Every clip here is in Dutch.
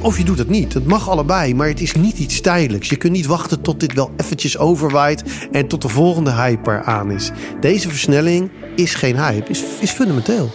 Of je doet het niet. Het mag allebei, maar het is niet iets tijdelijks. Je kunt niet wachten tot dit wel eventjes overwaait en tot de volgende hype er aan is. Deze versnelling is geen hype, is, is fundamenteel.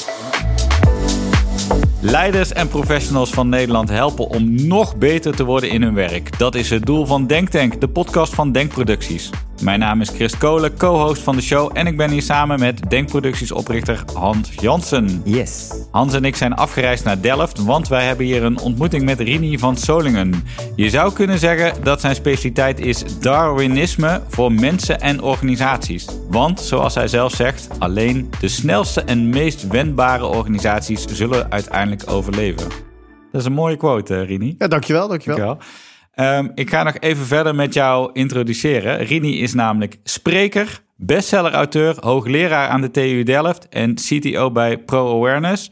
Leiders en professionals van Nederland helpen om nog beter te worden in hun werk. Dat is het doel van Denktank, de podcast van Denkproducties. Mijn naam is Chris Kolen, co-host van de show en ik ben hier samen met Denkproducties oprichter Hans Jansen. Yes. Hans en ik zijn afgereisd naar Delft, want wij hebben hier een ontmoeting met Rini van Solingen. Je zou kunnen zeggen dat zijn specialiteit is Darwinisme voor mensen en organisaties. Want, zoals hij zelf zegt, alleen de snelste en meest wendbare organisaties zullen uiteindelijk overleven. Dat is een mooie quote, Rini. Ja, dankjewel, dankjewel. Dankjewel. Um, ik ga nog even verder met jou introduceren. Rini is namelijk spreker, bestseller-auteur, hoogleraar aan de TU Delft en CTO bij Pro Awareness.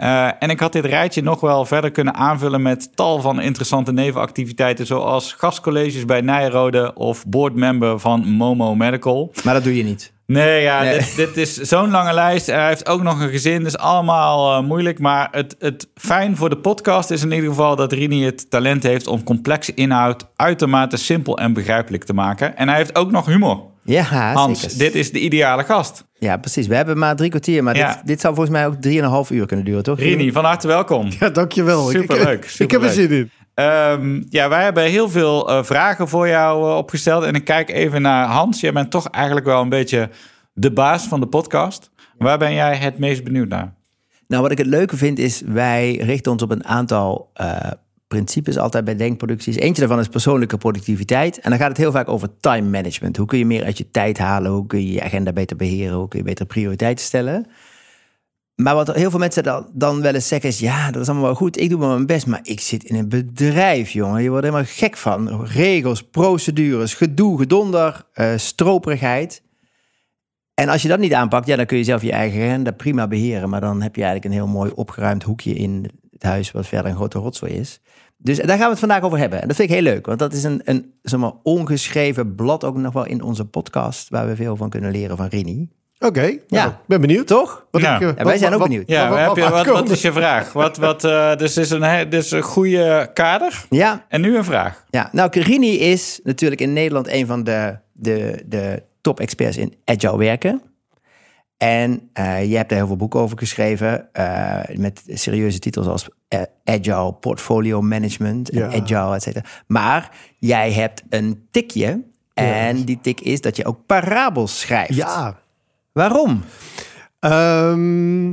Uh, en ik had dit rijtje nog wel verder kunnen aanvullen met tal van interessante nevenactiviteiten, zoals gastcolleges bij Nijrode of boardmember van Momo Medical. Maar dat doe je niet. Nee, ja, nee. Dit, dit, is zo'n lange lijst. Hij heeft ook nog een gezin, dus allemaal uh, moeilijk. Maar het, het fijn voor de podcast is in ieder geval dat Rini het talent heeft om complexe inhoud uitermate simpel en begrijpelijk te maken. En hij heeft ook nog humor. Ja, Hans, zeker. dit is de ideale gast. Ja, precies. We hebben maar drie kwartier, maar Ja. dit, dit zou volgens mij ook drieënhalf uur kunnen duren, toch? Rini, van harte welkom. Ja, dankjewel. Ik- Superleuk, Ik, ik heb er zin in. Ehm, ja, wij hebben heel veel eh, vragen voor jou eh, opgesteld. En ik kijk even naar Hans. Jij bent toch eigenlijk wel een beetje de baas van de podcast. Waar ben jij het meest benieuwd naar? Nou, wat ik het leuke vind is, wij richten ons op een aantal eh, principes altijd bij denkproducties. Eentje daarvan is persoonlijke productiviteit. En dan gaat het heel vaak over time management. Hoe kun je meer uit je tijd halen? Hoe kun je je agenda beter beheren? Hoe kun je betere prioriteiten stellen? Maar wat heel veel mensen dan, wel eens zeggen is... ja, dat is allemaal wel goed, ik doe maar mijn best... maar ik zit in een bedrijf, jongen. Je wordt helemaal gek van. Regels, procedures, gedoe, gedonder, eh, stroperigheid. En als je dat niet aanpakt, ja, dan kun je zelf je eigen agenda prima beheren. Maar dan heb je eigenlijk een heel mooi opgeruimd hoekje in het huis... wat verder een grote rotzooi is. Dus daar gaan we het vandaag over hebben. En dat vind ik heel leuk, want dat is een, een zeg maar, ongeschreven blad... ook nog wel in onze podcast... waar we veel van kunnen leren van Rini. Oké, Ja. nou, ik ben benieuwd. Toch? Wat Ja. ik, eh, Ja, wij wat- zijn ook wat- benieuwd. Ja, Wat- wat, wat- heb je, wat is je vraag? Wat, wat, eh, dus is, een, is een goede kader. Ja, En nu een vraag. Ja, nou, Carini is natuurlijk in Nederland een van de, de, de top-experts in agile werken. En eh je hebt daar heel veel boeken over geschreven, eh, met serieuze titels als Agile Portfolio Management, en Ja. Agile, et cetera. Maar jij hebt een tikje, en die tik is dat je ook parabels schrijft. Ja. Waarom? Ehm,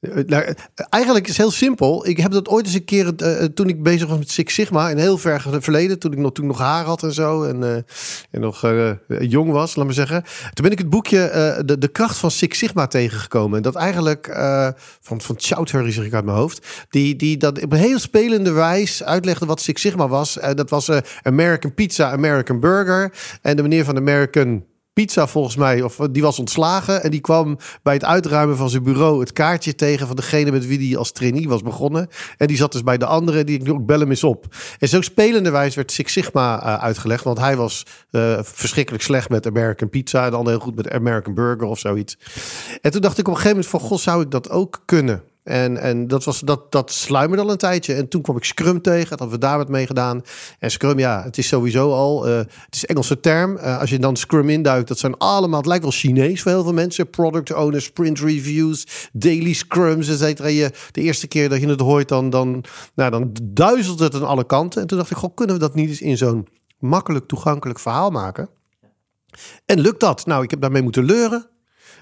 eh, nou, eh, eigenlijk is het heel simpel. Ik heb dat ooit eens een keer, eh, toen ik bezig was met Six Sigma, in heel ver verleden, toen ik nog, nog haar had en zo, en, en nog jong was, laat maar zeggen. Toen ben ik het boekje de, de kracht van Six Sigma tegengekomen. En dat eigenlijk, van, van Chowdhury zeg ik uit mijn hoofd, die, die dat op een heel spelende wijs uitlegde wat Six Sigma was. Dat was American Pizza, American Burger. En de meneer van American pizza volgens mij, of die was ontslagen. En die kwam bij het uitruimen van zijn bureau het kaartje tegen van degene met wie hij als trainee was begonnen. En die zat dus bij de andere, die ik ook bel hem eens op. En zo spelende wijs werd Six Sigma eh, uitgelegd, want hij was eh, verschrikkelijk slecht met American pizza en ander heel goed met American burger of zoiets. En toen dacht ik op een gegeven moment van, god, zou ik dat ook kunnen? En, en dat, was, dat, dat sluimerde al een tijdje. En toen kwam ik Scrum tegen. Dat hadden we daar wat mee gedaan. En Scrum, ja, het is sowieso al... eh, het is Engelse term. Eh, als je dan Scrum induikt, dat zijn allemaal... Het lijkt wel Chinees voor heel veel mensen. Product owners, sprint reviews, daily scrums, et de eerste keer dat je het hoort, dan, dan, nou, dan duizelt het aan alle kanten. En toen dacht ik, goh, kunnen we dat niet eens in zo'n makkelijk toegankelijk verhaal maken? En lukt dat? Nou, ik heb daarmee moeten leuren.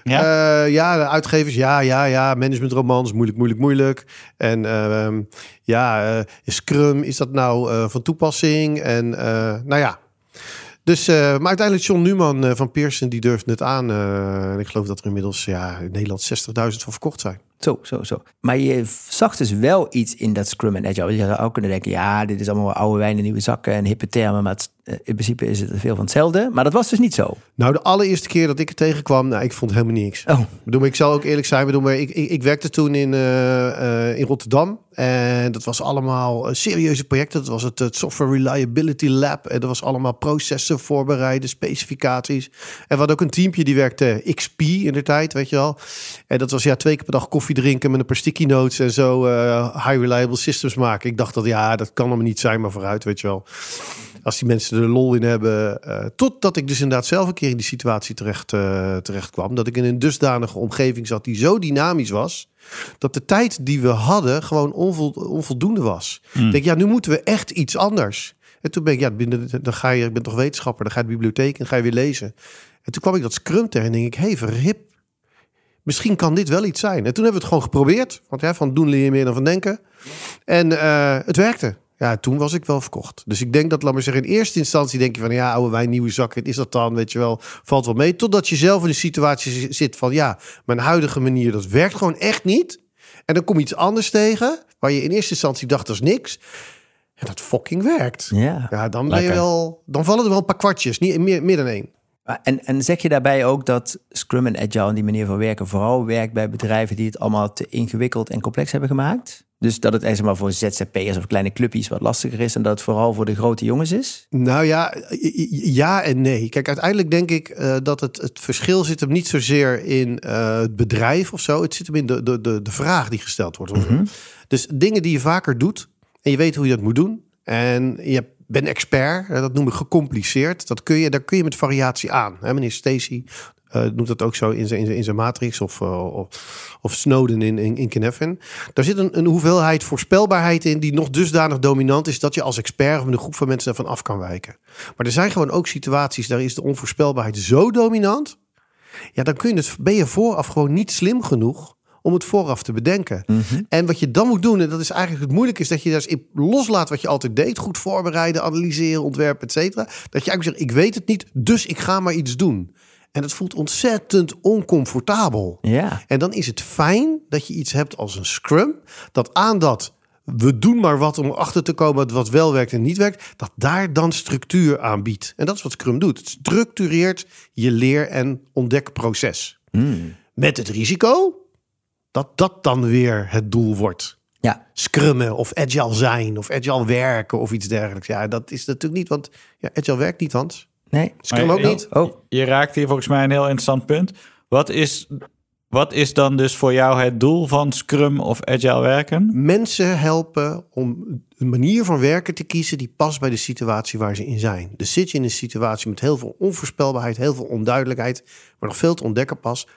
Ja? Eh, ja, de uitgevers, ja, ja, ja. Managementromans, moeilijk, moeilijk, moeilijk. En ehm, ja, eh, Scrum, is dat nou eh, van toepassing? En nou ja. Dus, maar uiteindelijk John Newman van Pearson, die durft het aan. en ik geloof dat er inmiddels ja, in Nederland 60.000 van verkocht zijn. Zo, zo, zo. Maar je zag dus wel iets in dat Scrum en Agile. Je zou ook kunnen denken, ja, dit is allemaal oude wijn in nieuwe zakken en hippe termen. Maar het, in principe is het veel van hetzelfde. Maar dat was dus niet zo. Nou, de allereerste keer dat ik er tegenkwam, nou, ik vond helemaal niks. Oh, bedoel, ik zal ook eerlijk zijn. Bedoel, maar ik, ik, ik werkte toen in, eh, eh, in Rotterdam. En dat was allemaal eh, serieuze projecten. Dat was het, het Software Reliability Lab. En dat was allemaal processen voorbereiden, specificaties. En we hadden ook een teampje die werkte XP in de tijd, weet je wel. En dat was ja, twee keer per dag koffie drinken met een paar sticky notes en zo eh, high reliable systems maken. Ik dacht dat ja, dat kan allemaal niet zijn, maar vooruit, weet je wel. Als die mensen er lol in hebben. eh totdat ik dus inderdaad zelf een keer in die situatie terecht, eh, terecht kwam. Dat ik in een dusdanige omgeving zat die zo dynamisch was. Dat de tijd die we hadden gewoon onvol, onvoldoende was. Ik denk, ja, nu moeten we echt iets anders. En toen ben ik, ja, binnen, dan ga je, ik ben toch wetenschapper, dan ga je de bibliotheek en ga je weer lezen. En toen kwam ik dat Scrum tegen en denk ik, hé, hey, verhip. Misschien kan dit wel iets zijn. En toen hebben we het gewoon geprobeerd. Want ja, van doen leer je meer dan van denken. En eh, het werkte. Ja, toen was ik wel verkocht. Dus ik denk dat, laat maar zeggen, in eerste instantie denk je van ja, oude wijn, nieuwe zakken, is dat dan, weet je wel, valt wel mee. Totdat je zelf in de situatie zit van ja, mijn huidige manier, dat werkt gewoon echt niet. En dan kom je iets anders tegen, waar je in eerste instantie dacht, dat is niks. En dat fucking werkt. ja. Ja, dan ben je wel, dan vallen er wel een paar kwartjes, niet meer, meer dan één. En, en zeg je daarbij ook dat Scrum en Agile en die manier van werken vooral werkt bij bedrijven die het allemaal te ingewikkeld en complex hebben gemaakt? Dus dat het echt maar voor ZZP'ers of kleine clubjes wat lastiger is en dat het vooral voor de grote jongens is? Nou ja, ja en nee. Kijk, uiteindelijk denk ik eh, dat het, het verschil zit hem niet zozeer in eh, het bedrijf of zo. Het zit hem in de, de, de, de vraag die gesteld wordt. Dus dingen die je vaker doet en je weet hoe je dat moet doen. En je bent expert, eh, dat noem ik gecompliceerd. Dat kun je, daar kun je met variatie aan. Hè, meneer Stacy eh, noemt dat ook zo in zijn, in zijn, in zijn Matrix of, eh, of, of Snowden in, in, in. Daar zit een, een hoeveelheid voorspelbaarheid in die nog dusdanig dominant is dat je als expert of een groep van mensen ervan af kan wijken. Maar er zijn gewoon ook situaties, daar is de onvoorspelbaarheid zo dominant. Ja, dan kun je het, ben je vooraf gewoon niet slim genoeg om het vooraf te bedenken. En wat je dan moet doen, en dat is eigenlijk het moeilijke, is dat je dus loslaat wat je altijd deed. Goed voorbereiden, analyseren, ontwerpen, et cetera. Dat je eigenlijk zegt, ik weet het niet, dus ik ga maar iets doen. En dat voelt ontzettend oncomfortabel. Ja. En dan is het fijn dat je iets hebt als een scrum. Dat aan dat we doen maar wat om achter te komen wat wel werkt en niet werkt. Dat daar dan structuur aan biedt. En dat is wat scrum doet. Het structureert je leer- en ontdekproces. Met het risico dat dat dan weer het doel wordt. Ja. Scrummen of agile zijn of agile werken of iets dergelijks. Ja, dat is natuurlijk niet, want ja, agile werkt niet, Hans. Nee. Scrum ook je- niet. Oh, Je raakt hier volgens mij een heel interessant punt. Wat is, wat is dan dus voor jou het doel van Scrum of Agile werken? mensen helpen om een manier van werken te kiezen die past bij de situatie waar ze in zijn. Dus zit je in een situatie met heel veel onvoorspelbaarheid, heel veel onduidelijkheid, maar nog veel te ontdekken pas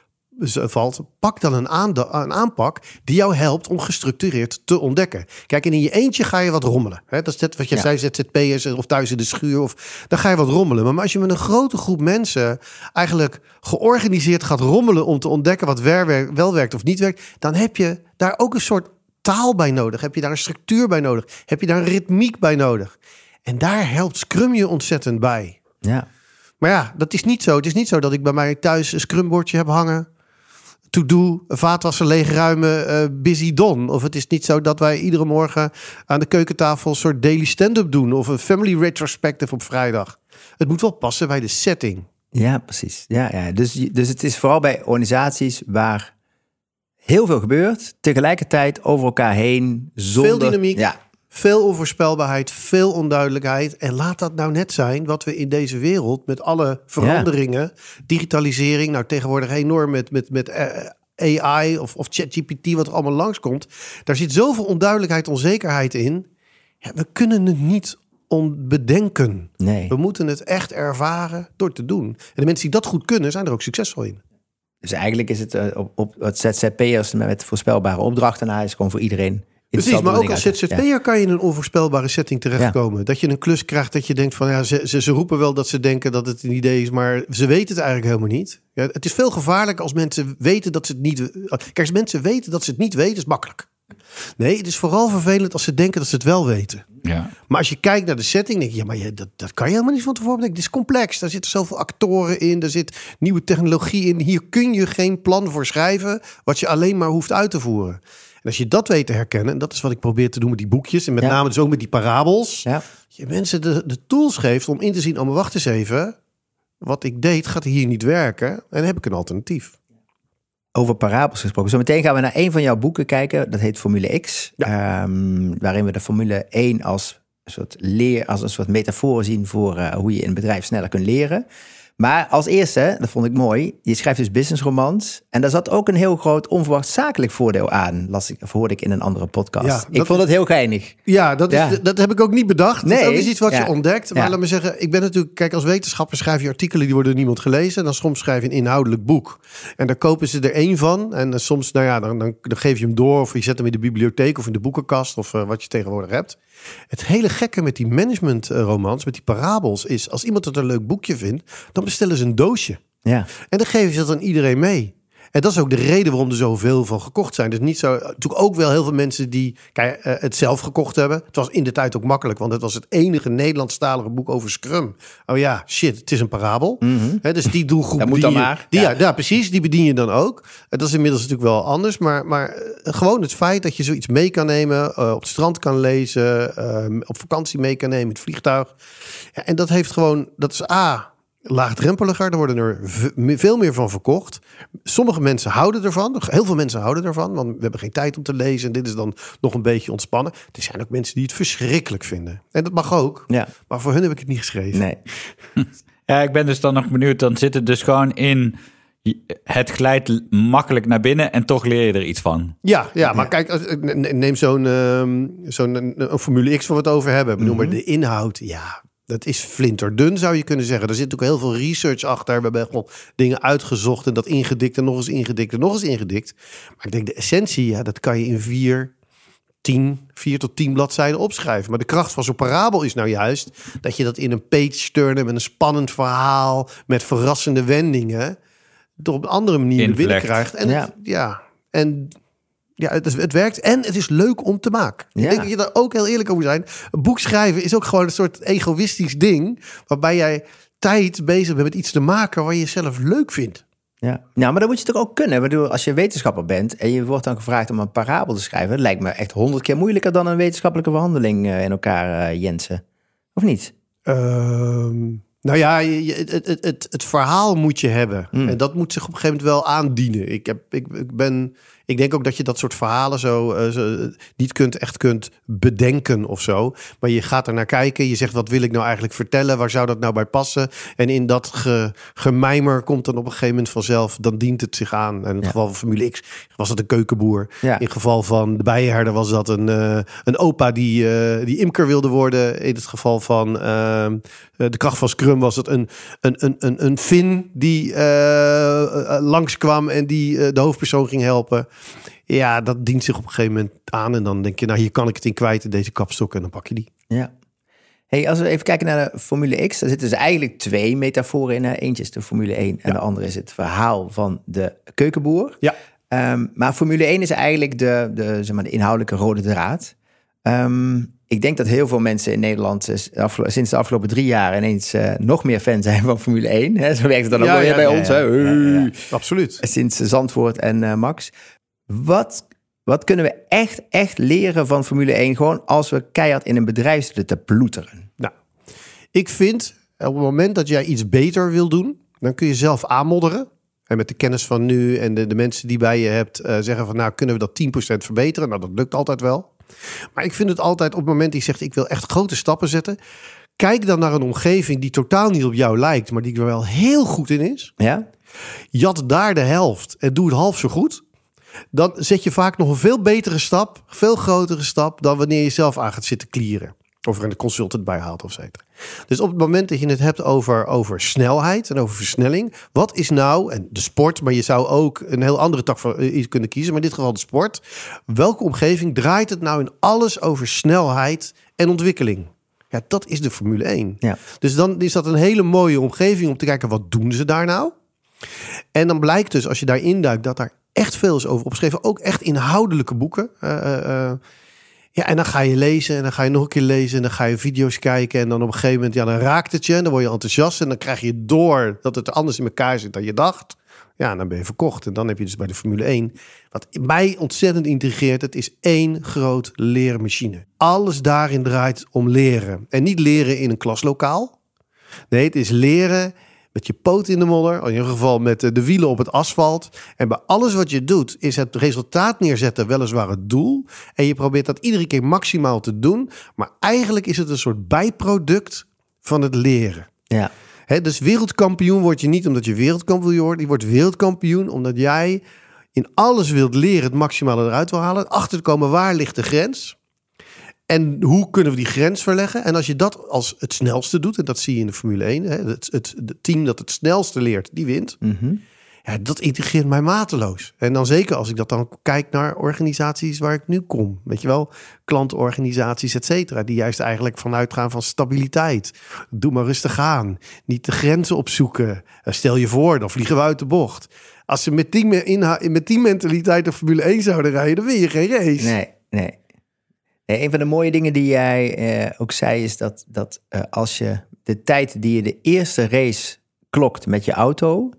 valt, pak dan een, een aanpak die jou helpt om gestructureerd te ontdekken. Kijk, en in je eentje ga je wat rommelen. Hè? Dat is net wat je Ja. zei, ZZP'ers of thuis in de schuur. Of, dan ga je wat rommelen. Maar als je met een grote groep mensen eigenlijk georganiseerd gaat rommelen om te ontdekken wat wel werkt of niet werkt, dan heb je daar ook een soort taal bij nodig. Heb je daar een structuur bij nodig? Heb je daar een ritmiek bij nodig? En daar helpt Scrum je ontzettend bij. ja. Maar ja, dat is niet zo. Het is niet zo dat ik bij mij thuis een scrumbordje heb hangen. To-do, vaatwasser leegruimen, eh busy done. Of het is niet zo dat wij iedere morgen aan de keukentafel een soort daily stand-up doen. Of een family retrospective op vrijdag. Het moet wel passen bij de setting. Ja, precies. Ja, ja. Dus, dus het is vooral bij organisaties waar heel veel gebeurt, tegelijkertijd over elkaar heen, zonder... Veel dynamiek. Ja, Veel onvoorspelbaarheid, veel onduidelijkheid. En laat dat nou net zijn wat we in deze wereld met alle veranderingen, digitalisering, nou tegenwoordig enorm met, met, met eh, AI of, of ChatGPT, wat er allemaal langskomt. Daar zit zoveel onduidelijkheid, onzekerheid in. Ja, we kunnen het niet onbedenken. nee. We moeten het echt ervaren door te doen. En de mensen die dat goed kunnen, zijn er ook succesvol in. Dus eigenlijk is het eh, op, op het ZZP'ers met voorspelbare opdrachten. Nou, is gewoon voor iedereen. Precies, maar ook als ZZP'er kan je in een onvoorspelbare setting terechtkomen. Dat je een klus krijgt dat je denkt van ja, ze, ze, ze roepen wel dat ze denken dat het een idee is, maar ze weten het eigenlijk helemaal niet. Ja, het is veel gevaarlijker als mensen weten dat ze het niet. Kijk, als mensen weten dat ze het niet weten, is makkelijk. Nee, het is vooral vervelend als ze denken dat ze het wel weten. Ja. Maar als je kijkt naar de setting, denk je, ja, maar je, dat, dat kan je helemaal niet van tevoren bedenken. Het is complex. Daar zitten zoveel actoren in. Er zit nieuwe technologie in. Hier kun je geen plan voor schrijven, wat je alleen maar hoeft uit te voeren. En als je dat weet te herkennen, en dat is wat ik probeer te doen met die boekjes, en met Ja. name dus ook met die parabels, Ja. je mensen de, de tools geeft om in te zien, oh maar wacht eens even, wat ik deed gaat hier niet werken, en dan heb ik een alternatief. Over parabels gesproken. Zometeen gaan we naar een van jouw boeken kijken. Dat heet Formule X. Ehm, waarin we de Formule 1 als een soort leer, als een soort metafoor zien voor eh, hoe je in een bedrijf sneller kunt leren. Maar als eerste, dat vond ik mooi, je schrijft dus businessromans. En daar zat ook een heel groot onverwacht zakelijk voordeel aan, las ik, of hoorde ik in een andere podcast. Ja, ik dat vond het heel geinig. Ja, dat, is, dat heb ik ook niet bedacht. dat Nee, is ook eens iets wat ja. je ontdekt. Maar laat me zeggen, ik ben natuurlijk, kijk, als wetenschapper schrijf je artikelen die worden door niemand gelezen. En dan soms schrijf je een inhoudelijk boek. En daar kopen ze er één van. En dan soms, nou ja, dan, dan, dan geef je hem door. Of je zet hem in de bibliotheek of in de boekenkast. Of eh, wat je tegenwoordig hebt. Het hele gekke met die managementromans, met die parabels, is als iemand het een leuk boekje vindt, dan bestellen ze een doosje. Ja, En dan geven ze dat aan iedereen mee. En dat is ook de reden waarom er zoveel van gekocht zijn. Dus niet zo. Natuurlijk ook wel heel veel mensen die kijk, eh, het zelf gekocht hebben. Het was in de tijd ook makkelijk, want het was het enige Nederlandstalige boek over Scrum. Oh ja, shit, het is een parabel. Hè, dus die doelgroep. Dat moet die dan maar. Die, ja. Ja. Precies. Die bedien je dan ook. En dat is inmiddels natuurlijk wel anders. Maar, maar eh, gewoon het feit dat je zoiets mee kan nemen, eh, op het strand kan lezen, eh, op vakantie mee kan nemen, in het vliegtuig. Ja, en dat heeft gewoon, dat is A, laagdrempeliger. Er worden er veel meer van verkocht. Sommige mensen houden ervan. Heel veel mensen houden ervan. Want we hebben geen tijd om te lezen. En dit is dan nog een beetje ontspannen. Er zijn ook mensen die het verschrikkelijk vinden. En dat mag ook. ja, Maar voor hun heb ik het niet geschreven. nee. Ja, ik ben dus dan nog benieuwd. Dan zit het dus gewoon in... Het glijdt makkelijk naar binnen en toch leer je er iets van. Ja, ja, maar kijk, n- neem zo'n ehm, zo'n Formule X waar we het over hebben. Ik bedoel, maar de inhoud, ja, dat is flinterdun zou je kunnen zeggen. Er zit ook heel veel research achter. We hebben gewoon dingen uitgezocht en dat ingedikt en nog eens ingedikt en nog eens ingedikt. Maar ik denk de essentie, ja, dat kan je in vier, tien, vier tot tien bladzijden opschrijven. Maar de kracht van zo'n parabel is nou juist dat je dat in een page turnen met een spannend verhaal, met verrassende wendingen, toch op een andere manier Invlekt. binnenkrijgt. En Ja. het- ja, en ja, het, werkt en het is leuk om te maken. Ik denk dat je daar ook heel eerlijk over zijn. Een boek schrijven is ook gewoon een soort egoïstisch ding... waarbij jij tijd bezig bent met iets te maken... waar je zelf leuk vindt. Ja. Nou, maar dan moet je toch ook kunnen. Ik bedoel, als je wetenschapper bent en je wordt dan gevraagd om een parabel te schrijven, dat lijkt me echt honderd keer moeilijker dan een wetenschappelijke verhandeling eh, in elkaar eh, jensen. Of niet? Ehm, nou ja, het, het, het, het verhaal moet je hebben. Hmm. En dat moet zich op een gegeven moment wel aandienen. Ik, heb, ik, ik ben... Ik denk ook dat je dat soort verhalen zo, eh, zo niet kunt, echt kunt bedenken of zo. Maar je gaat er naar kijken. Je zegt, wat wil ik nou eigenlijk vertellen? Waar zou dat nou bij passen? En in dat ge, gemijmer komt dan op een gegeven moment vanzelf... dan dient het zich aan. En in het Ja. geval van Formule X was dat een keukenboer. Ja. In het geval van de bijenherder was dat een, eh, een opa die, eh, die imker wilde worden. In het geval van ehm, eh, de kracht van Scrum was het een, een, een, een, een Fin die eh, eh, langskwam en die eh, de hoofdpersoon ging helpen. Ja, dat dient zich op een gegeven moment aan. En dan denk je, nou hier kan ik het in kwijt in deze kapstok. En dan pak je die. Ja. Hey, als we even kijken naar de Formule X, daar zitten dus eigenlijk twee metaforen in. Eentje is de Formule 1 en de andere is het verhaal van de keukenboer. Ja. Ehm, maar Formule 1 is eigenlijk de, de, zeg maar, de inhoudelijke rode draad. Ehm, ik denk dat heel veel mensen in Nederland sinds de afgelopen drie jaar ineens eh, nog meer fan zijn van Formule 1. Hè? Zo werkt het dan ook weer bij ons. hè? Absoluut. Sinds Zandvoort en eh, Max. Wat, wat kunnen we echt, echt leren van Formule 1? Gewoon als we keihard in een bedrijf zitten te ploeteren. Nou, ik vind op het moment dat jij iets beter wil doen, dan kun je zelf aanmodderen. En met de kennis van nu en de, de mensen die bij je hebt, eh, zeggen van nou kunnen we dat 10% verbeteren. Nou, dat lukt altijd wel. Maar ik vind het altijd op het moment dat je zegt ik wil echt grote stappen zetten. Kijk dan naar een omgeving die totaal niet op jou lijkt, maar die er wel heel goed in is. Ja? Jat daar de helft en doe het half zo goed. Dan zet je vaak nog een veel betere stap, veel grotere stap dan wanneer je zelf aan gaat zitten klieren. Of er een consultant bij haalt of zeker. Dus op het moment dat je het hebt over, over snelheid en over versnelling. Wat is nou, en de sport, maar je zou ook een heel andere tak van eh, iets kunnen kiezen. Maar in dit geval de sport. Welke omgeving draait het nou in alles over snelheid en ontwikkeling? Ja, dat is de Formule 1. Ja. Dus dan is dat een hele mooie omgeving om te kijken wat doen ze daar nou. En dan blijkt dus als je daar induikt dat daar echt veel is over opgeschreven. Ook echt inhoudelijke boeken. Eh, eh, eh. ja, en dan ga je lezen en dan ga je nog een keer lezen en dan ga je video's kijken. En dan op een gegeven moment, ja, dan raakt het je en dan word je enthousiast. En dan krijg je door dat het anders in elkaar zit dan je dacht. Ja, dan ben je verkocht. En dan heb je dus bij de Formule 1. Wat mij ontzettend intrigeert, het is één groot leermachine. Alles daarin draait om leren. En niet leren in een klaslokaal. Nee, het is leren met je poot in de modder. In ieder geval met de wielen op het asfalt. En bij alles wat je doet, is het resultaat neerzetten weliswaar het doel. En je probeert dat iedere keer maximaal te doen. Maar eigenlijk is het een soort bijproduct van het leren. Ja. Dus wereldkampioen word je niet omdat je wereldkampioen wordt. Je wordt wereldkampioen omdat jij in alles wilt leren, het maximale eruit wil halen. Achter te komen waar ligt de grens. En hoe kunnen we die grens verleggen? En als je dat als het snelste doet, en dat zie je in de Formule 1, hè, het, het, het team dat het snelste leert, die wint. Mhm. Ja, dat integreert mij mateloos. En dan zeker als ik dat dan kijk naar organisaties waar ik nu kom. Weet je wel, klantorganisaties, et cetera. Die juist eigenlijk vanuit gaan van stabiliteit. Doe maar rustig aan. Niet de grenzen opzoeken. Eh, Stel je voor, dan vliegen we uit de bocht. Als ze met die, met die mentaliteit de Formule 1 zouden rijden, dan win je geen race. Nee, nee. Nee. Een van de mooie dingen die jij eh, ook zei is dat, dat eh, als je de tijd die je de eerste race klokt met je auto,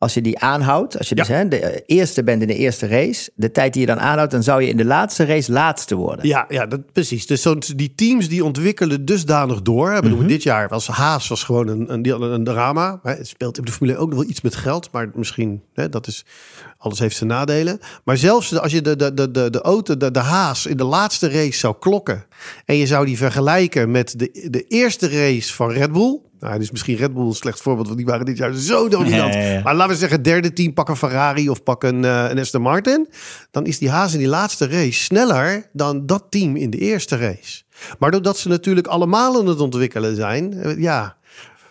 als je die aanhoudt, als je dus hè, de eh, eerste bent in de eerste race, de tijd die je dan aanhoudt, dan zou je in de laatste race laatste worden. Ja, ja dat, precies. Dus zo, die teams die ontwikkelen dusdanig door. Ik bedoel, Dit jaar was Haas was gewoon een, een, een drama. Hè, Het speelt in de Formule ook nog wel iets met geld. Maar misschien, hè, dat is, alles heeft zijn nadelen. Maar zelfs als je de, de, de, de, de auto, de, de Haas in de laatste race zou klokken. En je zou die vergelijken met de, de eerste race van Red Bull. Nou, dus misschien Red Bull een slecht voorbeeld, want die waren dit jaar zo dominant. Ja, ja, ja. Maar laten we zeggen, derde team, pak een Ferrari of pak een, eh, een Aston Martin. Dan is die Haas in die laatste race sneller dan dat team in de eerste race. Maar doordat ze natuurlijk allemaal aan het ontwikkelen zijn, eh, ja,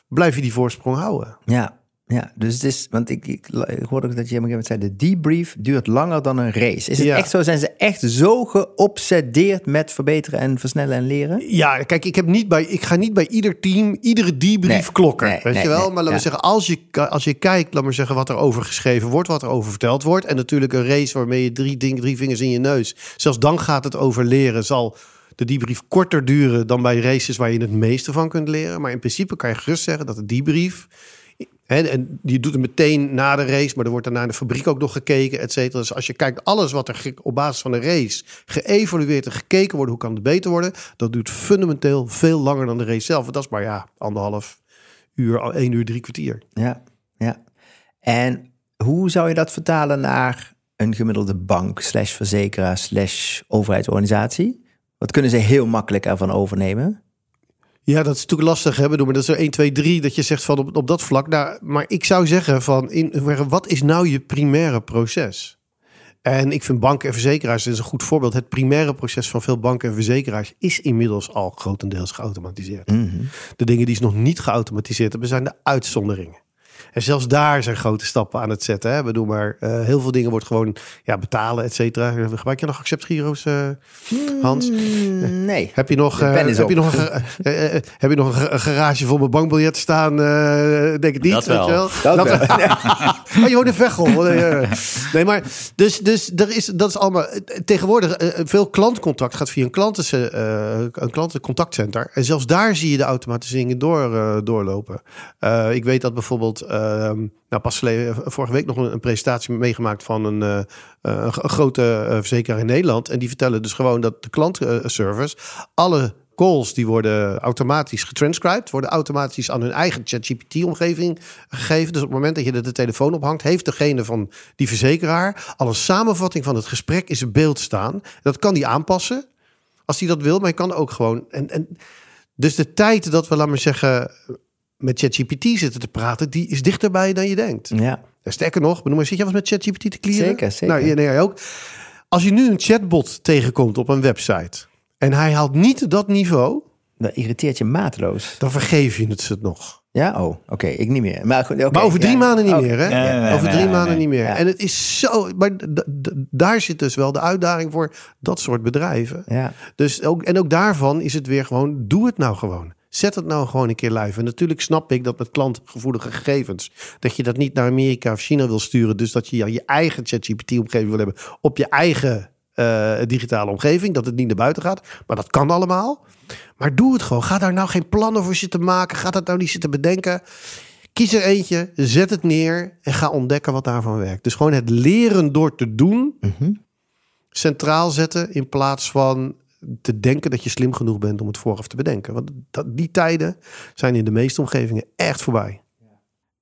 blijf je die voorsprong houden. Ja, ja. dus het is, want ik, ik, ik hoorde ook dat je op een gegeven moment zei, de debrief duurt langer dan een race. Is het Ja. echt zo? Zijn ze echt zo geobsedeerd met verbeteren en versnellen en leren? Ja, kijk, ik, heb niet bij, ik ga niet bij ieder team iedere debrief Nee, klokken. nee, weet nee, je wel? maar laten we ja. zeggen, als je, als je kijkt, laat maar zeggen, wat er over geschreven wordt, wat er over verteld wordt. En natuurlijk een race waarmee je drie, ding, drie vingers in je neus. Zelfs dan gaat het over leren. Zal de debrief korter duren dan bij races waar je het meeste van kunt leren. Maar in principe kan je gerust zeggen dat de debrief. En je doet het meteen na de race, maar er wordt daarna in de fabriek ook nog gekeken, et cetera. Dus als je kijkt, alles wat er op basis van de race geëvalueerd en gekeken wordt, hoe kan het beter worden, dat duurt fundamenteel veel langer dan de race zelf. Dat is maar ja, anderhalf uur, één uur, drie kwartier. Ja, ja. En hoe zou je dat vertalen naar een gemiddelde bank, slash verzekeraar, slash overheidsorganisatie? Wat kunnen ze heel makkelijk ervan overnemen? Ja, dat is natuurlijk lastig hebben. Maar dat is er 1, 2, 3 dat je zegt van op, op dat vlak. Nou, maar ik zou zeggen van in, wat is nou je primaire proces? En ik vind banken en verzekeraars, is een goed voorbeeld. Het primaire proces van veel banken en verzekeraars is inmiddels al grotendeels geautomatiseerd. De dingen die ze nog niet geautomatiseerd hebben, zijn de uitzonderingen. En zelfs daar zijn grote stappen aan het zetten. Hè. We doen maar eh, heel veel dingen wordt gewoon ja, betalen, et cetera. Gebruik je nog acceptgiro's, eh Hans? Mm, Nee. Heb je nog, eh, is heb op. je nog, heb je nog een, ge- een garage vol met bankbiljetten staan? eh, denk ik niet. Dat weet wel. je wel. Dat wel. oh, je woont in Veghel. Nee, maar dus, dus er is, dat is allemaal... Tegenwoordig, veel klantcontact gaat via een, klanten, eh, een klantencontactcenter. En zelfs daar zie je de automatiseringen door, eh, doorlopen. Eh, ik weet dat bijvoorbeeld... eh, nou, pas geleden, vorige week nog een, presentatie meegemaakt van een, eh, g- een grote eh, verzekeraar in Nederland. En die vertellen dus gewoon dat de klantservice alle calls die worden automatisch getranscribed, worden automatisch aan hun eigen ChatGPT-omgeving gegeven. Dus op het moment dat je de telefoon ophangt, heeft degene van die verzekeraar al een samenvatting van het gesprek in zijn beeld staan. Dat kan die aanpassen als hij dat wil, maar je kan ook gewoon. En, en dus de tijd dat we, laten we zeggen, met ChatGPT zitten te praten, die is dichterbij dan je denkt. Ja, sterker nog, benoem maar, zit jij wat met ChatGPT te clearen? Zeker, zeker. Nou, nee, jij ook. Als je nu een chatbot tegenkomt op een website en hij haalt niet dat niveau, dat irriteert je mateloos. dan vergeef je het ze nog. Ja, oh, oké, ik niet meer. Maar, over drie ja. maanden niet Oh, meer, hè? Nee, nee, nee, over drie nee, maanden niet meer. Ja. En het is zo. Maar daar zit dus wel de uitdaging voor dat soort bedrijven. Ja, Dus ook, en ook daarvan is het weer gewoon: doe het nou gewoon. Zet het nou gewoon een keer live. En natuurlijk snap ik dat met klantgevoelige gegevens. dat je dat niet naar Amerika of China wil sturen. Dus dat je ja, je eigen ChatGPT-omgeving wil hebben. op je eigen eh, digitale omgeving. Dat het niet naar buiten gaat. Maar dat kan allemaal. Maar doe het gewoon. Ga daar nou geen plannen voor zitten maken. Ga dat nou niet zitten bedenken. Kies er eentje, zet het neer en ga ontdekken wat daarvan werkt. Dus gewoon het leren door te doen Mhm. centraal zetten in plaats van te denken dat je slim genoeg bent om het vooraf te bedenken. Want dat, die tijden zijn in de meeste omgevingen echt voorbij.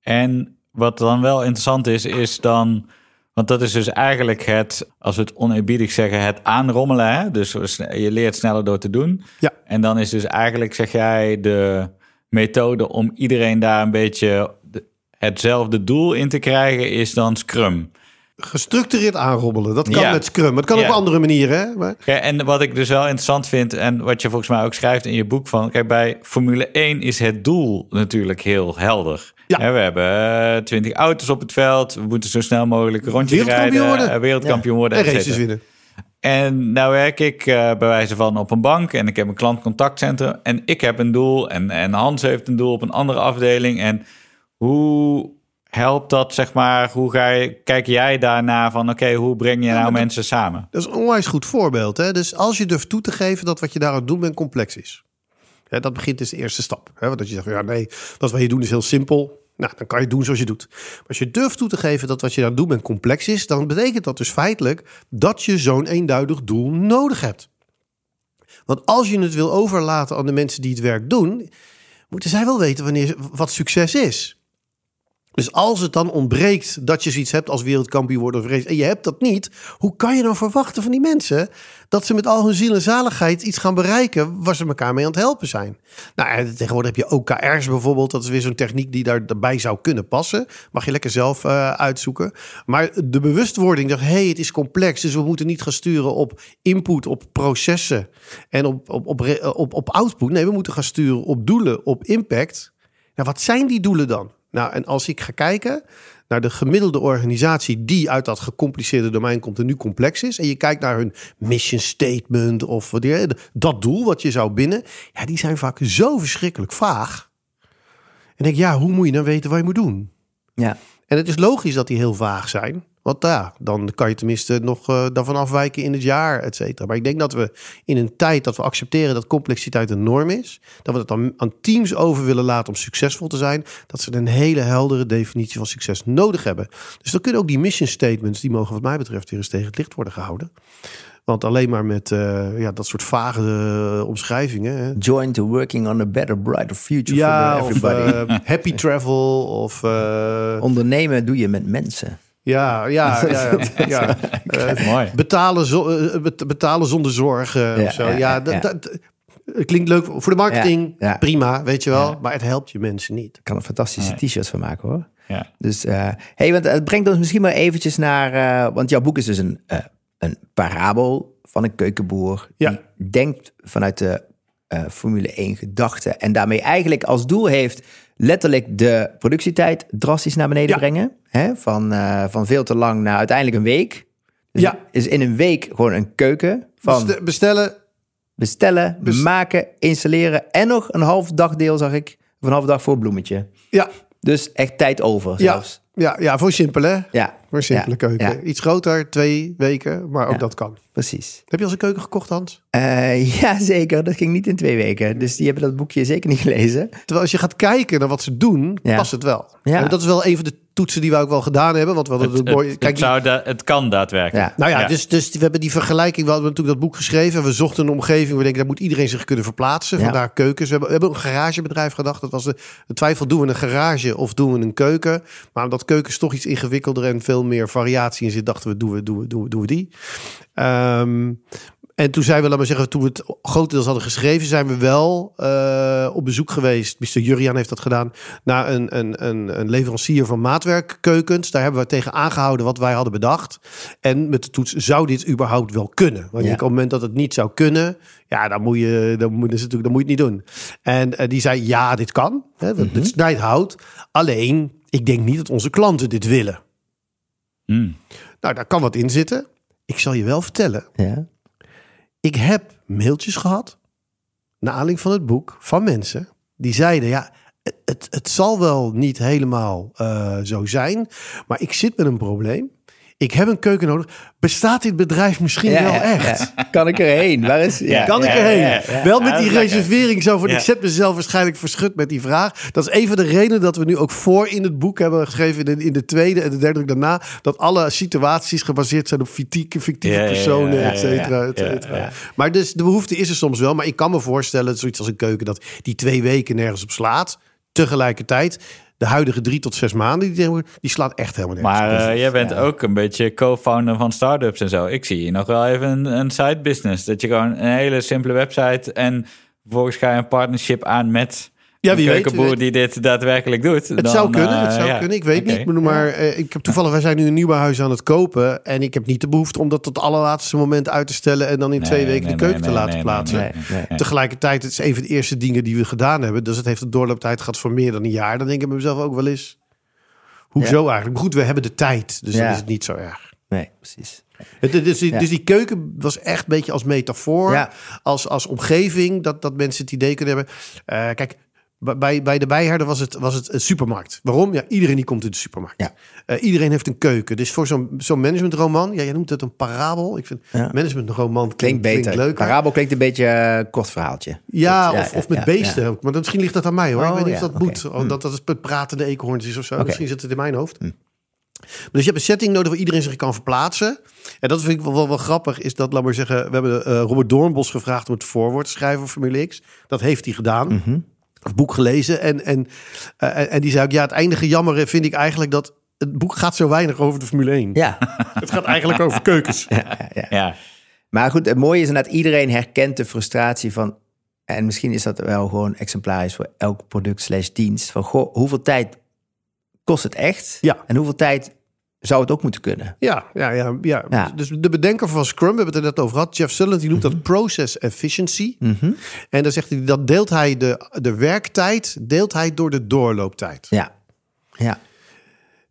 En wat dan wel interessant is, is dan... Want dat is dus eigenlijk het, als we het oneerbiedig zeggen, het aanrommelen. Hè? Dus je leert sneller door te doen. Ja. En dan is dus eigenlijk, zeg jij, de methode om iedereen daar een beetje de- hetzelfde doel in te krijgen, is dan Scrum. Gestructureerd aanrommelen, dat kan Ja. met Scrum. Het kan Ja. op andere manieren. Hè? Maar, Ja, en wat ik dus wel interessant vind, en wat je volgens mij ook schrijft in je boek van, kijk, bij Formule 1 is het doel natuurlijk heel helder. Ja. Hè, we hebben twintig auto's op het veld, we moeten zo snel mogelijk een rondje Wereldkampioen rijden, worden. eh, wereldkampioen worden, en races winnen. En nou werk ik eh, bij wijze van op een bank en ik heb een klantcontactcentrum en ik heb een doel en, en Hans heeft een doel op een andere afdeling. En hoe helpt dat, zeg maar, hoe ga je, kijk jij daarna van, oké, hoe breng je nou dat- mensen samen? Dat is een onwijs goed voorbeeld. Hè? Dus als je durft toe te geven dat wat je daar aan het doen bent complex is. Ja, dat begint dus de eerste stap. Hè? Want dat je zegt, ja nee, dat wat je doet is heel simpel. Nou, dan kan je het doen zoals je doet. Maar als je durft toe te geven dat wat je aan het doen bent complex is... dan betekent dat dus feitelijk dat je zo'n eenduidig doel nodig hebt. Want als je het wil overlaten aan de mensen die het werk doen... moeten zij wel weten wanneer, wat succes is. Dus als het dan ontbreekt dat je zoiets hebt als wereldkampioen worden of race en je hebt dat niet, hoe kan je dan verwachten van die mensen dat ze met al hun ziel en zaligheid iets gaan bereiken waar ze elkaar mee aan het helpen zijn? Nou, en tegenwoordig heb je OKR's bijvoorbeeld, dat is weer zo'n techniek die daar- daarbij zou kunnen passen. Mag je lekker zelf eh, uitzoeken. Maar de bewustwording dat hey, het is complex, dus we moeten niet gaan sturen op input, op processen en op, op, op, op, op output. Nee, we moeten gaan sturen op doelen, op impact. Nou, wat zijn die doelen dan? Nou, en als ik ga kijken naar de gemiddelde organisatie die uit dat gecompliceerde domein komt en nu complex is, en je kijkt naar hun mission statement of wat die- dat doel wat je zou binnen, ja, die zijn vaak zo verschrikkelijk vaag. En denk, ja, hoe moet je dan weten wat je moet doen? Ja. En het is logisch dat die heel vaag zijn. Want ja, dan kan je tenminste nog eh, daarvan afwijken in het jaar, et cetera. Maar ik denk dat we in een tijd dat we accepteren dat complexiteit een norm is, dat we het dan aan teams over willen laten om succesvol te zijn, dat ze een hele heldere definitie van succes nodig hebben. Dus dan kunnen ook die mission statements, die mogen wat mij betreft weer eens tegen het licht worden gehouden. Want alleen maar met eh, ja, dat soort vage eh, omschrijvingen. Hè. Join to working on a better, brighter future Ja, for of everybody. happy travel. Of Ondernemen doe je met mensen. Ja, ja, ja, ja. Eh, Mooi. betalen, eh, betalen zonder zorgen Ja, of zo. ja, Ja, ja, dat, ja. klinkt leuk voor de marketing. Ja, ja. Prima, weet je wel. Ja. Maar het helpt je mensen niet. Ik kan er fantastische Nee. t-shirts van maken hoor. Ja. Dus, eh hey, want het brengt ons misschien maar eventjes naar... eh, want jouw boek is dus een, eh, een parabel van een keukenboer. Ja. Die denkt vanuit de eh, Formule 1 gedachte. En daarmee eigenlijk als doel heeft letterlijk de productietijd drastisch naar beneden Ja. brengen. Hè? Van, eh, van veel te lang naar uiteindelijk een week. Dus Ja. Is in een week gewoon een keuken van Bestel- bestellen. bestellen, Bes- maken, installeren. En nog een half dagdeel zag ik. Of een half dag voor bloemetje. Ja, Dus echt tijd over ja, ja, ja, voor simpel hè. Ja, Een simpele Ja, keuken. ja. Iets groter, twee weken. Maar ook Ja. dat kan. precies. Heb je al een keuken gekocht, Hans? Eh, ja, zeker. Dat ging niet in twee weken. Dus die hebben dat boekje zeker niet gelezen. Terwijl als je gaat kijken naar wat ze doen, Ja. past het wel. Ja. En dat is wel een van de toetsen die we ook wel gedaan hebben. Want we hadden Het, het mooi. het, Kijk, het zou da- het kan daadwerkelijk. Ja. Nou ja, Ja. Dus, dus we hebben die vergelijking. We hadden natuurlijk dat boek geschreven. En we zochten een omgeving. We denken, daar moet iedereen zich kunnen verplaatsen. Ja. Vandaar keukens. We hebben, we hebben ook een garagebedrijf gedacht. Dat was de, de twijfel, doen we een garage of doen we een keuken? Maar omdat keukens toch iets ingewikkelder en veel meer variatie in zit, dachten we, doen we, doen we, doen we, doen we die. Ehm, en toen zijn we, laat maar zeggen, toen we het grotendeels hadden geschreven, zijn we wel eh, op bezoek geweest. Mr. Jurian heeft dat gedaan. Naar een, een, een, een leverancier van maatwerkkeukens. Daar hebben we tegen aangehouden wat wij hadden bedacht. En met de toets, zou dit überhaupt wel kunnen? Want Ja. op het moment dat het niet zou kunnen, ja, dan moet je, dan moet, natuurlijk, dan moet je het niet doen. En eh, die zei, ja, dit kan. Hè, Mhm. Dit snijdt hout. Alleen, ik denk niet dat onze klanten dit willen. Hmm. Nou, daar kan wat in zitten. Ik zal je wel vertellen. Ja. Ik heb mailtjes gehad, naar aanleiding van het boek, van mensen die zeiden: Ja, het, het, het zal wel niet helemaal eh, zo zijn, maar ik zit met een probleem. Ik heb een keuken nodig. Bestaat dit bedrijf misschien Ja, wel echt? ja. Kan ik erheen? Waar is... Ja, Kan ik erheen? Wel met die reservering zo van. Ik zet mezelf waarschijnlijk verschut met die vraag. Dat is een van de redenen dat we nu ook voor in het boek hebben geschreven. In de, in de tweede en de derde daarna. Dat alle situaties gebaseerd zijn op fictieve, fictieve personen, ja, et cetera, et ja, cetera. ja. Maar dus de behoefte is er soms wel. Maar ik kan me voorstellen, zoiets als een keuken, dat die twee weken nergens op slaat. Tegelijkertijd, de huidige drie tot zes maanden, die, die slaat echt helemaal nergens Maar eh, jij bent ook een beetje co-founder van startups en zo. Ik zie hier nog wel even een, een side business. Dat je gewoon een hele simpele website en vervolgens ga je een partnership aan met Ja, wie weet, die dit daadwerkelijk doet. Het zou kunnen, het zou ja. kunnen. Ik weet niet. Maar eh, ik heb toevallig, wij zijn nu een nieuwbouwhuis aan het kopen. En ik heb niet de behoefte om dat tot het allerlaatste moment uit te stellen. En dan in Nee, twee weken nee, de keuken nee, te laten plaatsen. Tegelijkertijd, het is een van de eerste dingen die we gedaan hebben. Dus het heeft een doorlooptijd gehad van meer dan een jaar. Dan denk ik bij mezelf ook wel eens. Hoezo eigenlijk? Maar goed, we hebben de tijd. Dus Ja. dan is het niet zo erg. Nee, precies. Dus, die, Ja. dus die keuken was echt een beetje als metafoor. Ja. Als, als omgeving. Dat, dat mensen het idee kunnen hebben. Eh, kijk, bij, bij de bijherden was het, was het een supermarkt. Waarom? Ja, iedereen die komt in de supermarkt. Ja. Eh, iedereen heeft een keuken. Dus voor zo'n zo'n managementroman, ja, jij noemt het een parabel. Ik vind Ja. managementroman Klinkt klinkt, beter. Parabel klinkt een beetje eh, kort verhaaltje. Ja, Ja, of, met beesten. Maar dat, misschien ligt dat aan mij hoor. ik Oh, weet niet of dat oké. moet. Oh, dat, dat is het pratende eekhoorntjes of zo. Misschien zit het in mijn hoofd. Dus je hebt een setting nodig waar iedereen zich kan verplaatsen. En dat vind ik wel, wel, wel grappig. Is dat, laat maar zeggen, we hebben eh, Robert Doornbos gevraagd om het voorwoord te schrijven voor Formule X. Dat heeft hij gedaan. Het boek gelezen. En, en, eh, en- die zei ook, ja, het enige jammer vind ik eigenlijk dat het boek gaat zo weinig over de Formule 1. Ja. Het gaat eigenlijk over keukens. Ja, Maar goed, het mooie is dat iedereen herkent de frustratie van... En misschien is dat wel gewoon exemplarisch voor elk product slash dienst. Van, goh, hoeveel tijd kost het echt? Ja. En hoeveel tijd zou het ook moeten kunnen? Ja, ja, ja, ja. Ja. Dus de bedenker van Scrum, we hebben het er net over gehad, Jeff Sutherland, die noemt dat process efficiency. En dan zegt hij, dat deelt hij de, de werktijd, deelt hij door de doorlooptijd. Ja. Ja.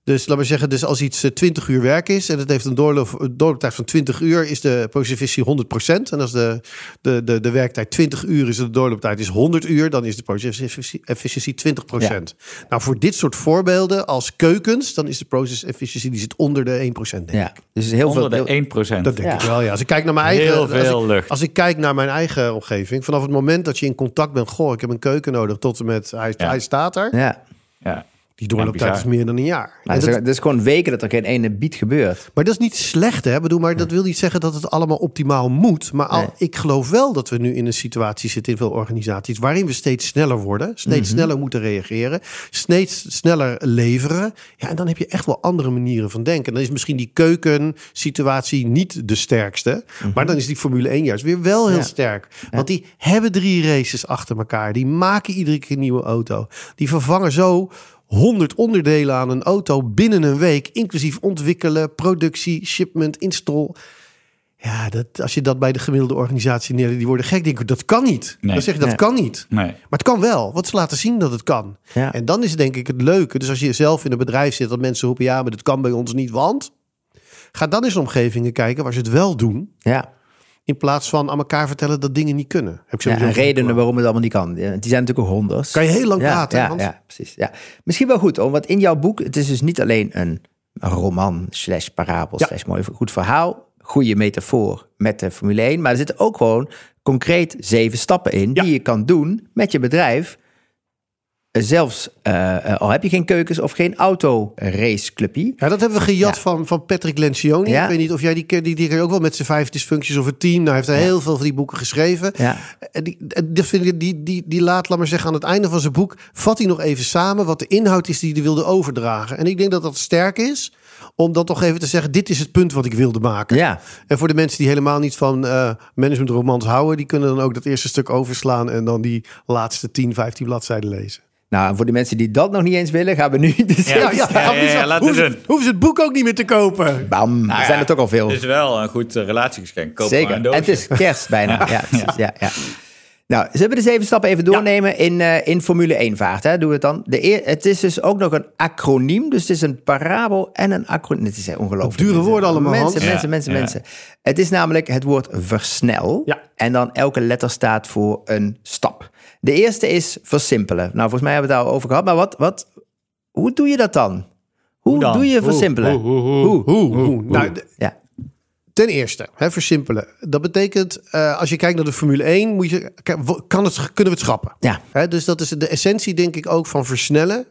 Dus laat maar zeggen, dus als iets eh, 20 uur werk is en het heeft een doorloop, een doorlooptijd van 20 uur, is de process efficiency 100%. En als de, de, de, de werktijd 20 uur is en de doorlooptijd is 100 uur, dan is de process efficiency- efficiency 20%. Nou, voor dit soort voorbeelden als keukens, dan is de process efficiency, die zit onder de 1%. Denk ik. ja. Dus heel veel... onder de heel- 1%. Dat denk Ja. ik wel, ja. Als ik kijk naar mijn eigen... Heel als veel ik, lucht. Als ik kijk naar mijn eigen omgeving... vanaf het moment dat je in contact bent... goh, ik heb een keuken nodig tot en met... hij, Ja. hij staat er. Ja. Ja. Die doorlooptijd Ja, is meer dan een jaar. Het, dat- is, het is gewoon weken dat er geen ene beat gebeurt. maar dat is niet slecht, hè? Ik Bedoel, maar dat wil niet zeggen dat het allemaal optimaal moet. Maar al, Nee. ik geloof wel dat we nu in een situatie zitten in veel organisaties... waarin we steeds sneller worden. Steeds Mhm. sneller moeten reageren. Steeds sneller leveren. Ja, en dan heb je echt wel andere manieren van denken. Dan is misschien die keukensituatie niet de sterkste. Maar dan is die Formule 1 juist weer wel heel Mhm. Ja. sterk. Want die hebben drie races achter elkaar. Die maken iedere keer een nieuwe auto. Die vervangen zo... 100 onderdelen aan een auto binnen een week, inclusief ontwikkelen, productie, shipment, install. Ja, dat, als je dat bij de gemiddelde organisatie neer, die worden gek. Denk ik, dat kan niet. Nee. Dan zeg je dat Nee. kan niet. Nee. Maar het kan wel, want ze laten zien dat het kan. Ja. En dan is denk ik het leuke. Dus als je zelf in een bedrijf zit, dat mensen roepen: ja, maar dat kan bij ons niet, want. Ga dan eens in omgevingen kijken waar ze het wel doen. Ja. In plaats van aan elkaar vertellen dat dingen niet kunnen. Heb ik ja en redenen waarom het allemaal niet kan. Die zijn natuurlijk ook honderd. Kan je heel lang ja, praten, Ja, precies. Ja. Misschien wel goed, om, want in jouw boek, het is dus niet alleen een roman slash parabel slash mooi goed verhaal, goede metafoor met de Formule 1, maar er zitten ook gewoon concreet zeven stappen in die je kan doen met je bedrijf. Zelfs eh, eh, al heb je geen keukens of geen autoraceclubje. Ja, dat hebben we gejat Ja. van, van Patrick Lencioni. Ja. Ik weet niet of jij die kent. Die, die ken ook wel met zijn vijf dysfuncties of het team. Nou, hij heeft er heel veel van die boeken geschreven. Ja. En die, die, die, die, die laat, laat maar zeggen, aan het einde van zijn boek... vat hij nog even samen wat de inhoud is die hij wilde overdragen. En ik denk dat dat sterk is... om dan toch even te zeggen... dit is het punt wat ik wilde maken. Ja, En voor de mensen die helemaal niet van eh managementromans houden... die kunnen dan ook dat eerste stuk overslaan... en dan die laatste 10, 15 bladzijden lezen. Nou, en voor de mensen die dat nog niet eens willen, gaan we nu de Ja, ja, hoeven, ze, doen. hoeven ze het boek ook niet meer te kopen. Bam, Nou er zijn ja, er toch al veel. Het is wel een goed uh, relatiegeschenk. Koop maar Zeker. een En doosje. het is kerst bijna. Ja, precies. Ja, ja. Nou, zullen we de zeven stappen even doornemen in, eh, in Formule 1 vaart? Hè? Doen we het dan? De eer, het is dus ook nog een acroniem. Dus het is een parabel en een acroniem. Het is eh, ongelooflijk. Dure woorden allemaal, Mensen, mensen, mensen, ja. mensen. Het is namelijk het woord versnel. Ja. En dan elke letter staat voor een stap. De eerste is versimpelen. Nou, volgens mij hebben we het daar al over gehad. Maar wat, wat, hoe doe je dat dan? Hoe dan? doe je versimpelen? Hoe, hoe, hoe, Hoe? hoe? Nou, Ja. Ten eerste, hè, versimpelen. Dat betekent, eh, als je kijkt naar de Formule 1, moet je, kan het, kunnen we het schrappen. Ja. Hè, dus dat is de essentie, denk ik, ook van versnellen.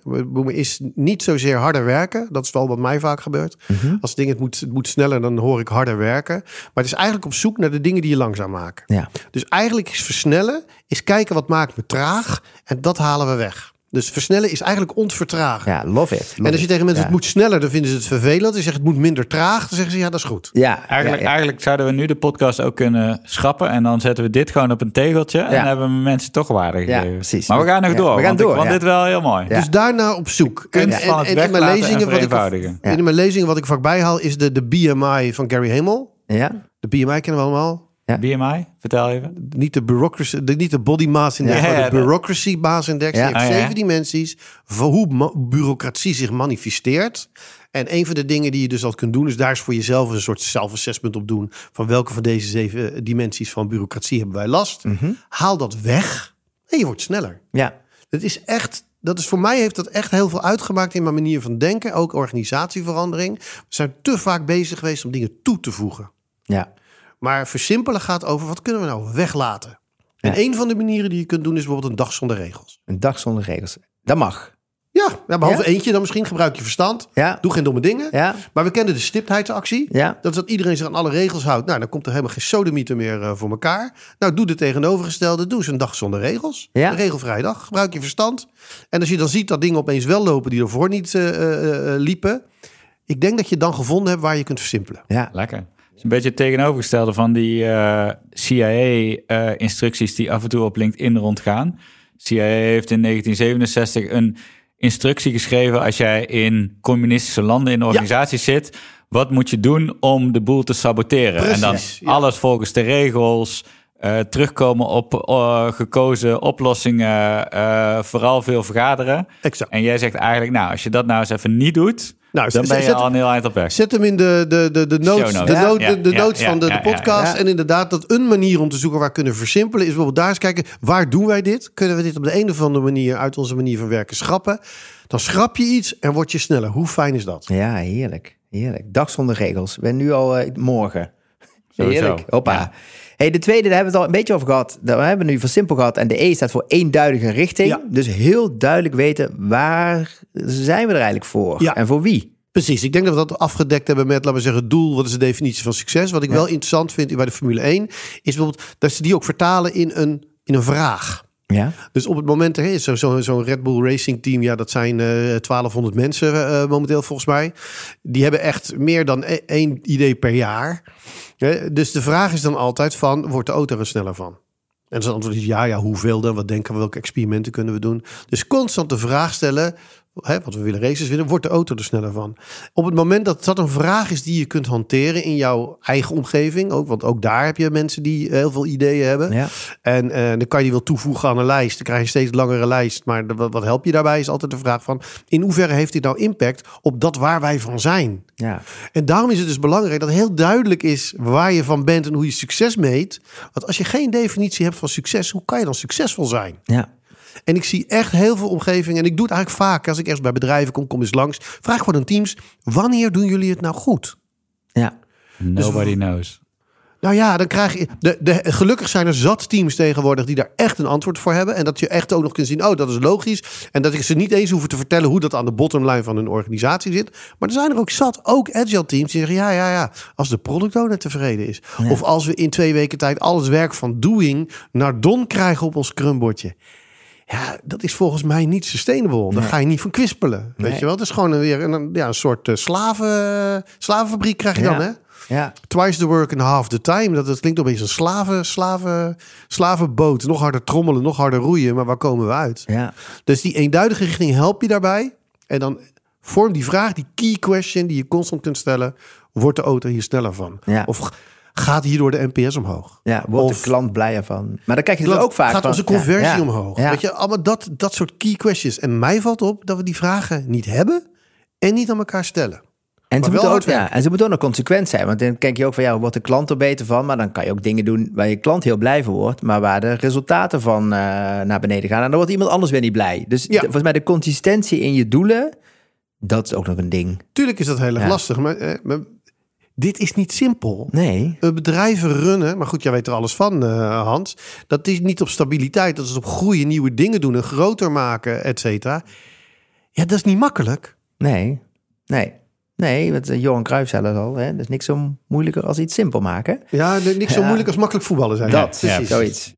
Is niet zozeer harder werken. Dat is wel wat mij vaak gebeurt. Mhm. Als dingen het moet, het moet sneller, dan hoor ik harder werken. Maar het is eigenlijk op zoek naar de dingen die je langzaam maken. Ja. Dus eigenlijk is versnellen, is kijken wat maakt me traag. En dat halen we weg. Dus versnellen is eigenlijk ontvertragen. ja, love it. love En als je tegen mensen Ja. het moet sneller, dan vinden ze het vervelend. Als je zegt het moet minder traag, dan zeggen ze ja, dat is goed. Ja, Eigenlijk, ja, ja. eigenlijk zouden we nu de podcast ook kunnen schrappen. En dan zetten we dit gewoon op een tegeltje. En Ja. dan hebben we mensen toch waarde Ja, gegeven. precies. Maar we gaan nog Ja, door. we gaan want door, ik vond ja. dit wel heel mooi. Ja. Dus daarna op zoek. Kunst van het in mijn en lezingen wat ik. Ja. in mijn lezingen wat ik vaak bijhaal is de, de BMI van Gary Hamel. ja. De BMI kennen we allemaal. BMI, vertel even. Niet de, bureaucracy, de, niet de body mass index, Ja, maar ja, de dat- bureaucracy mass index. Heeft Ah, ja. zeven dimensies van hoe bureaucratie zich manifesteert. En een van de dingen die je dus al kunt doen, is daar is voor jezelf een soort self-assessment op doen. Van welke van deze zeven eh, dimensies van bureaucratie hebben wij last. Mhm. Haal dat weg en je wordt sneller. ja. Het is echt, dat is voor mij heeft dat echt heel veel uitgemaakt in mijn manier van denken. Ook organisatieverandering. We zijn te vaak bezig geweest om dingen toe te voegen. ja. Maar versimpelen gaat over wat kunnen we nou weglaten. Ja. En een van de manieren die je kunt doen is bijvoorbeeld een dag zonder regels. Een dag zonder regels. Dat mag. Ja, ja behalve Ja? eentje dan misschien gebruik je verstand. Ja. Doe geen domme dingen. Ja. Maar we kennen de stiptheidsactie. Ja. Dat is dat iedereen zich aan alle regels houdt. Nou, dan komt er helemaal geen sodemieter meer eh, voor elkaar. Nou, doe de tegenovergestelde. Doe eens een dag zonder regels. Ja. Een regelvrije dag. Gebruik je verstand. En als je dan ziet dat dingen opeens wel lopen die ervoor niet eh, eh, eh, liepen. Ik denk dat je dan gevonden hebt waar je kunt versimpelen. Ja. Lekker. Het is een beetje het tegenovergestelde van die CIA-instructies die af en toe op LinkedIn rondgaan. CIA heeft in 1967 een instructie geschreven als jij in communistische landen in organisaties zit. Wat moet je doen om de boel te saboteren? en dan ja. alles volgens de regels. Eh, terugkomen op eh, gekozen oplossingen. eh, vooral veel vergaderen. Exact. En jij zegt eigenlijk, nou, als je dat nou eens even niet doet, Nou, dan zet- ben je zet- al een heel eind op weg. Zet hem in de, de, de, de notes, de, Ja, de, de ja, notes ja, van de, ja, de ja, podcast. ja. En inderdaad, dat een manier om te zoeken waar kunnen we versimpelen... is bijvoorbeeld daar eens kijken, waar doen wij dit? Kunnen we dit op de een of andere manier uit onze manier van werken schrappen? Dan schrap je iets en word je sneller. Hoe fijn is dat? Ja, heerlijk. Heerlijk. Dag zonder regels. Ik ben nu al morgen. Sowieso. Heerlijk. Hoppa. Ja. Hey, de tweede, daar hebben we het al een beetje over gehad. Daar hebben we nu voor simpel gehad. En de E staat voor eenduidige richting. Ja. Dus heel duidelijk weten waar zijn we er eigenlijk voor? Ja. En voor wie? Precies, ik denk dat we dat afgedekt hebben met, laten we zeggen, doel. Wat is de definitie van succes? Wat ik wel interessant vind bij de Formule 1... is bijvoorbeeld dat ze die ook vertalen in een, in een vraag. Ja. Dus op het moment, hè, zo'n zo, zo'n Red Bull Racing team, ja, dat zijn eh 1200 mensen eh, momenteel volgens mij. Die hebben echt meer dan e- één idee per jaar. Dus de vraag is dan altijd van, wordt de auto er sneller van? En zijn antwoord is ja, ja, hoeveel dan? Wat denken we, welke experimenten kunnen we doen? Dus constant de vraag stellen, hè, wat we willen races winnen, wordt de auto er sneller van? Op het moment dat dat een vraag is die je kunt hanteren in jouw eigen omgeving, ook, want ook daar heb je mensen die heel veel ideeën hebben. Ja. En eh, dan kan je die wel toevoegen aan een lijst. Dan krijg je steeds langere lijst. Maar de- wat, wat help je daarbij is altijd de vraag van... in hoeverre heeft dit nou impact op dat waar wij van zijn? Ja. En daarom is het dus belangrijk dat heel duidelijk is... waar je van bent en hoe je succes meet. Want als je geen definitie hebt van succes... hoe kan je dan succesvol zijn? Ja. En ik zie echt heel veel omgevingen... en ik doe het eigenlijk vaak als ik ergens bij bedrijven kom... kom eens langs, vraag gewoon aan teams... wanneer doen jullie het nou goed? Ja. Nobody knows. Nou ja, dan krijg je. De, de, gelukkig zijn er zat teams tegenwoordig die daar echt een antwoord voor hebben. En dat je echt ook nog kunt zien: oh, dat is logisch. En dat ik ze niet eens hoeven te vertellen hoe dat aan de bottomline van hun organisatie zit. Maar er zijn er ook zat, ook agile teams die zeggen: ja, ja, ja. Als de product owner tevreden is. Of als we in twee weken tijd al het werk van doing naar don krijgen op ons crumbordje. Ja, dat is volgens mij niet sustainable. Daar ga je niet van kwispelen. Weet je wel? Het is gewoon weer een, ja, een soort eh, slaven, slavenfabriek krijg je dan, hè? Ja. Twice the work and half the time. Dat, dat klinkt opeens een slaven, slaven, slavenboot. Nog harder trommelen, nog harder roeien. Maar waar komen we uit? Ja. Dus die eenduidige richting help je daarbij. En dan vorm die vraag, die key question die je constant kunt stellen. Wordt de auto hier sneller van? Ja. Of gaat hierdoor de NPS omhoog? Ja, wordt Of- de klant blijer van. Maar dan krijg je het Klant- ook vaak gaat van. onze conversie ja, ja. omhoog? Ja. Weet je, allemaal dat, dat soort key questions. En mij valt op dat we die vragen niet hebben en niet aan elkaar stellen. En ze, moeten ook, ja, en ze moeten ook nog consequent zijn. Want dan kijk je ook van, ja, wordt de klant er beter van? Maar dan kan je ook dingen doen waar je klant heel blij van wordt. Maar waar de resultaten van eh, naar beneden gaan. En dan wordt iemand anders weer niet blij. Dus Ja. de- volgens mij de consistentie in je doelen Dat is ook nog een ding. Tuurlijk is dat heel erg Ja. lastig, maar, eh, maar dit is niet simpel. Nee. Een bedrijven runnen, maar goed, jij weet er alles van, eh, Hans. Dat is niet op stabiliteit, dat is op groeien, nieuwe dingen doen en groter maken, et cetera. Ja, dat is niet makkelijk. Nee. Nee. Nee, want eh, Johan Cruijff het al. Hè? Dat is niks zo moeilijker als iets simpel maken. Ja, niks zo Ja. moeilijk als makkelijk voetballen zijn. Dat, ja, precies. zoiets.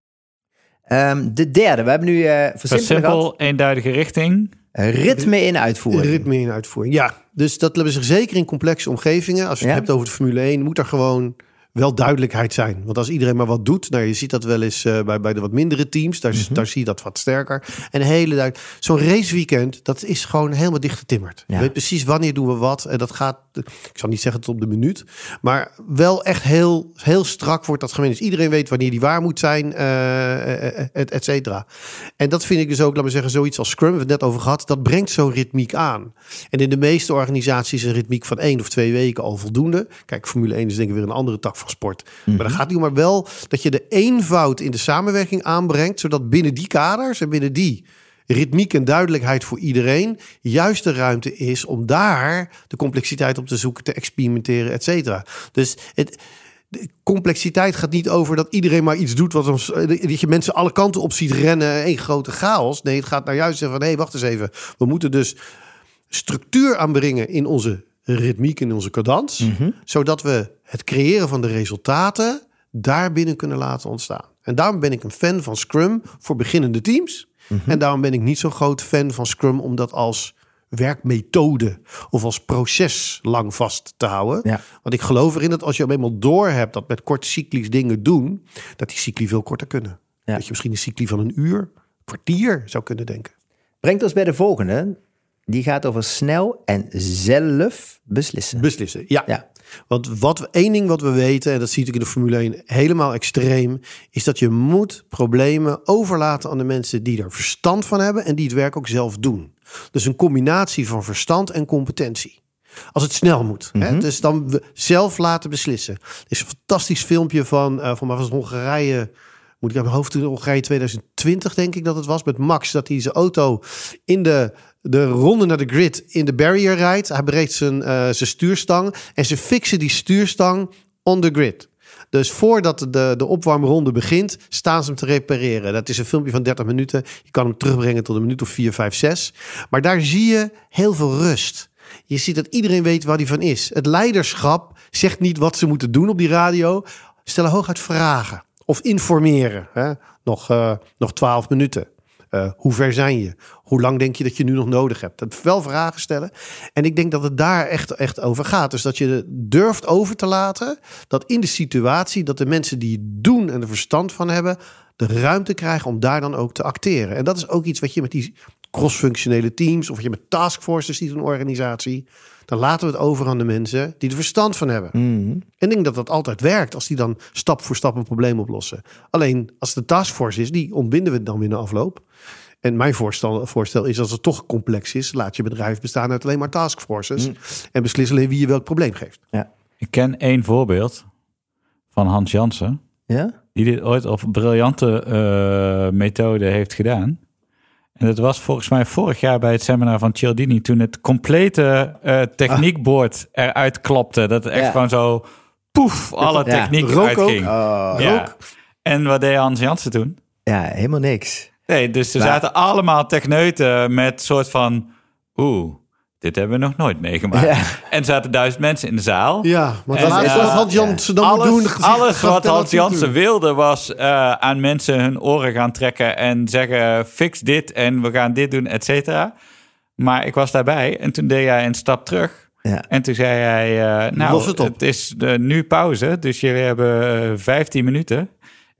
Ehm, de derde. We hebben nu eh versimpelen gehad. Versimpel, eenduidige richting. Ritme in uitvoering. Ritme in uitvoering. Ja, dus dat hebben zich zeker in complexe omgevingen. Als je het Ja. hebt over de Formule 1, moet er gewoon wel duidelijkheid zijn. Want als iedereen maar wat doet, nou je ziet dat wel eens eh, bij, bij de wat mindere teams, daar, Mhm. daar zie je dat wat sterker. En hele duidelijk, zo'n raceweekend, dat is gewoon helemaal dichtgetimmerd. Ja. Je weet precies wanneer doen we wat. En dat gaat, ik zal niet zeggen tot op de minuut, maar wel echt heel, heel strak wordt dat gemeen. Dus iedereen weet wanneer die waar moet zijn, eh, eh, et, et cetera. En dat vind ik dus ook, laten we zeggen, zoiets als Scrum, we hebben het net over gehad, dat brengt zo'n ritmiek aan. En in de meeste organisaties is een ritmiek van één of twee weken al voldoende. Kijk, Formule 1 is denk ik weer een andere tak van sport. Maar dan gaat het maar wel dat je de eenvoud in de samenwerking aanbrengt, zodat binnen die kaders en binnen die ritmiek en duidelijkheid voor iedereen juist de ruimte is om daar de complexiteit op te zoeken, te experimenteren, et cetera. Dus het, de complexiteit gaat niet over dat iedereen maar iets doet wat ons, dat je mensen alle kanten op ziet rennen, één grote chaos. Nee, het gaat nou juist zeggen van, hé, wacht eens even. We moeten dus structuur aanbrengen in onze ritmiek, in onze cadans, zodat we het creëren van de resultaten daarbinnen kunnen laten ontstaan. En daarom ben ik een fan van Scrum voor beginnende teams. En daarom ben ik niet zo'n groot fan van Scrum om dat als werkmethode of als proces lang vast te houden. Ja. Want ik geloof erin dat als je eenmaal door hebt dat met kort cyclisch dingen doen, dat die cycli veel korter kunnen. Ja. Dat je misschien een cycli van een uur, kwartier zou kunnen denken. Brengt ons bij de volgende. Die gaat over snel en zelf beslissen. Beslissen, ja. Ja. Want wat één ding wat we weten, en dat zie ik in de Formule 1 helemaal extreem, is dat je moet problemen overlaten aan de mensen die er verstand van hebben en die het werk ook zelf doen. Dus een combinatie van verstand en competentie. Als het snel moet. hè? Dus dan zelf laten beslissen. Er is een fantastisch filmpje van, eh van was Hongarije. Moet ik aan mijn hoofd doen, Hongarije 2020 denk ik dat het was. Met Max, dat hij zijn auto in de, de ronde naar de grid in de barrier rijdt. Hij breekt zijn, eh, zijn stuurstang. En ze fixen die stuurstang on the grid. Dus voordat de, de opwarmronde begint, staan ze hem te repareren. Dat is een filmpje van 30 minuten. Je kan hem terugbrengen tot een minuut of 4, 5, 6. Maar daar zie je heel veel rust. Je ziet dat iedereen weet waar hij van is. Het leiderschap zegt niet wat ze moeten doen op die radio. Stellen hooguit vragen of informeren. Hè? Nog, eh, nog 12 minuten. Eh, hoe ver zijn je? Hoe lang denk je dat je nu nog nodig hebt? Dat wel vragen stellen. En ik denk dat het daar echt, echt over gaat. Dus dat je durft over te laten dat in de situatie dat de mensen die het doen en er verstand van hebben, de ruimte krijgen om daar dan ook te acteren. En dat is ook iets wat je met die cross-functionele teams of je met taskforces ziet in een organisatie. Dan laten we het over aan de mensen die er verstand van hebben. En ik denk dat dat altijd werkt als die dan stap voor stap een probleem oplossen. Alleen als de taskforce is, die ontbinden we dan weer na afloop. En mijn voorstel, voorstel is als het toch complex is, laat je bedrijf bestaan uit alleen maar taskforces. En beslis alleen wie je welk probleem geeft. Ja. Ik ken één voorbeeld van Hans Jansen. Ja? die dit ooit op een briljante eh, methode heeft gedaan. En dat was volgens mij vorig jaar bij het seminar van Cialdini... toen het complete eh, techniekbord eruit klopte. Dat het echt Ja. gewoon zo... poef, alle Ja. techniek ook. uitging. ja. En wat deed Hans Jansen toen? Ja, helemaal niks. Nee, dus er Maar- zaten allemaal techneuten met soort van... oeh, dit hebben we nog nooit meegemaakt. Ja. En er zaten duizend mensen in de zaal. Ja, maar eh, wat Hans Jansen dan alles, doen. alles wat Hans Jansen wilde was eh, aan mensen hun oren gaan trekken en zeggen fix dit en we gaan dit doen, et cetera. Maar ik was daarbij en toen deed hij een stap terug. Ja. En toen zei hij, eh, nou, het is nu pauze, dus jullie hebben eh, 15 minuten.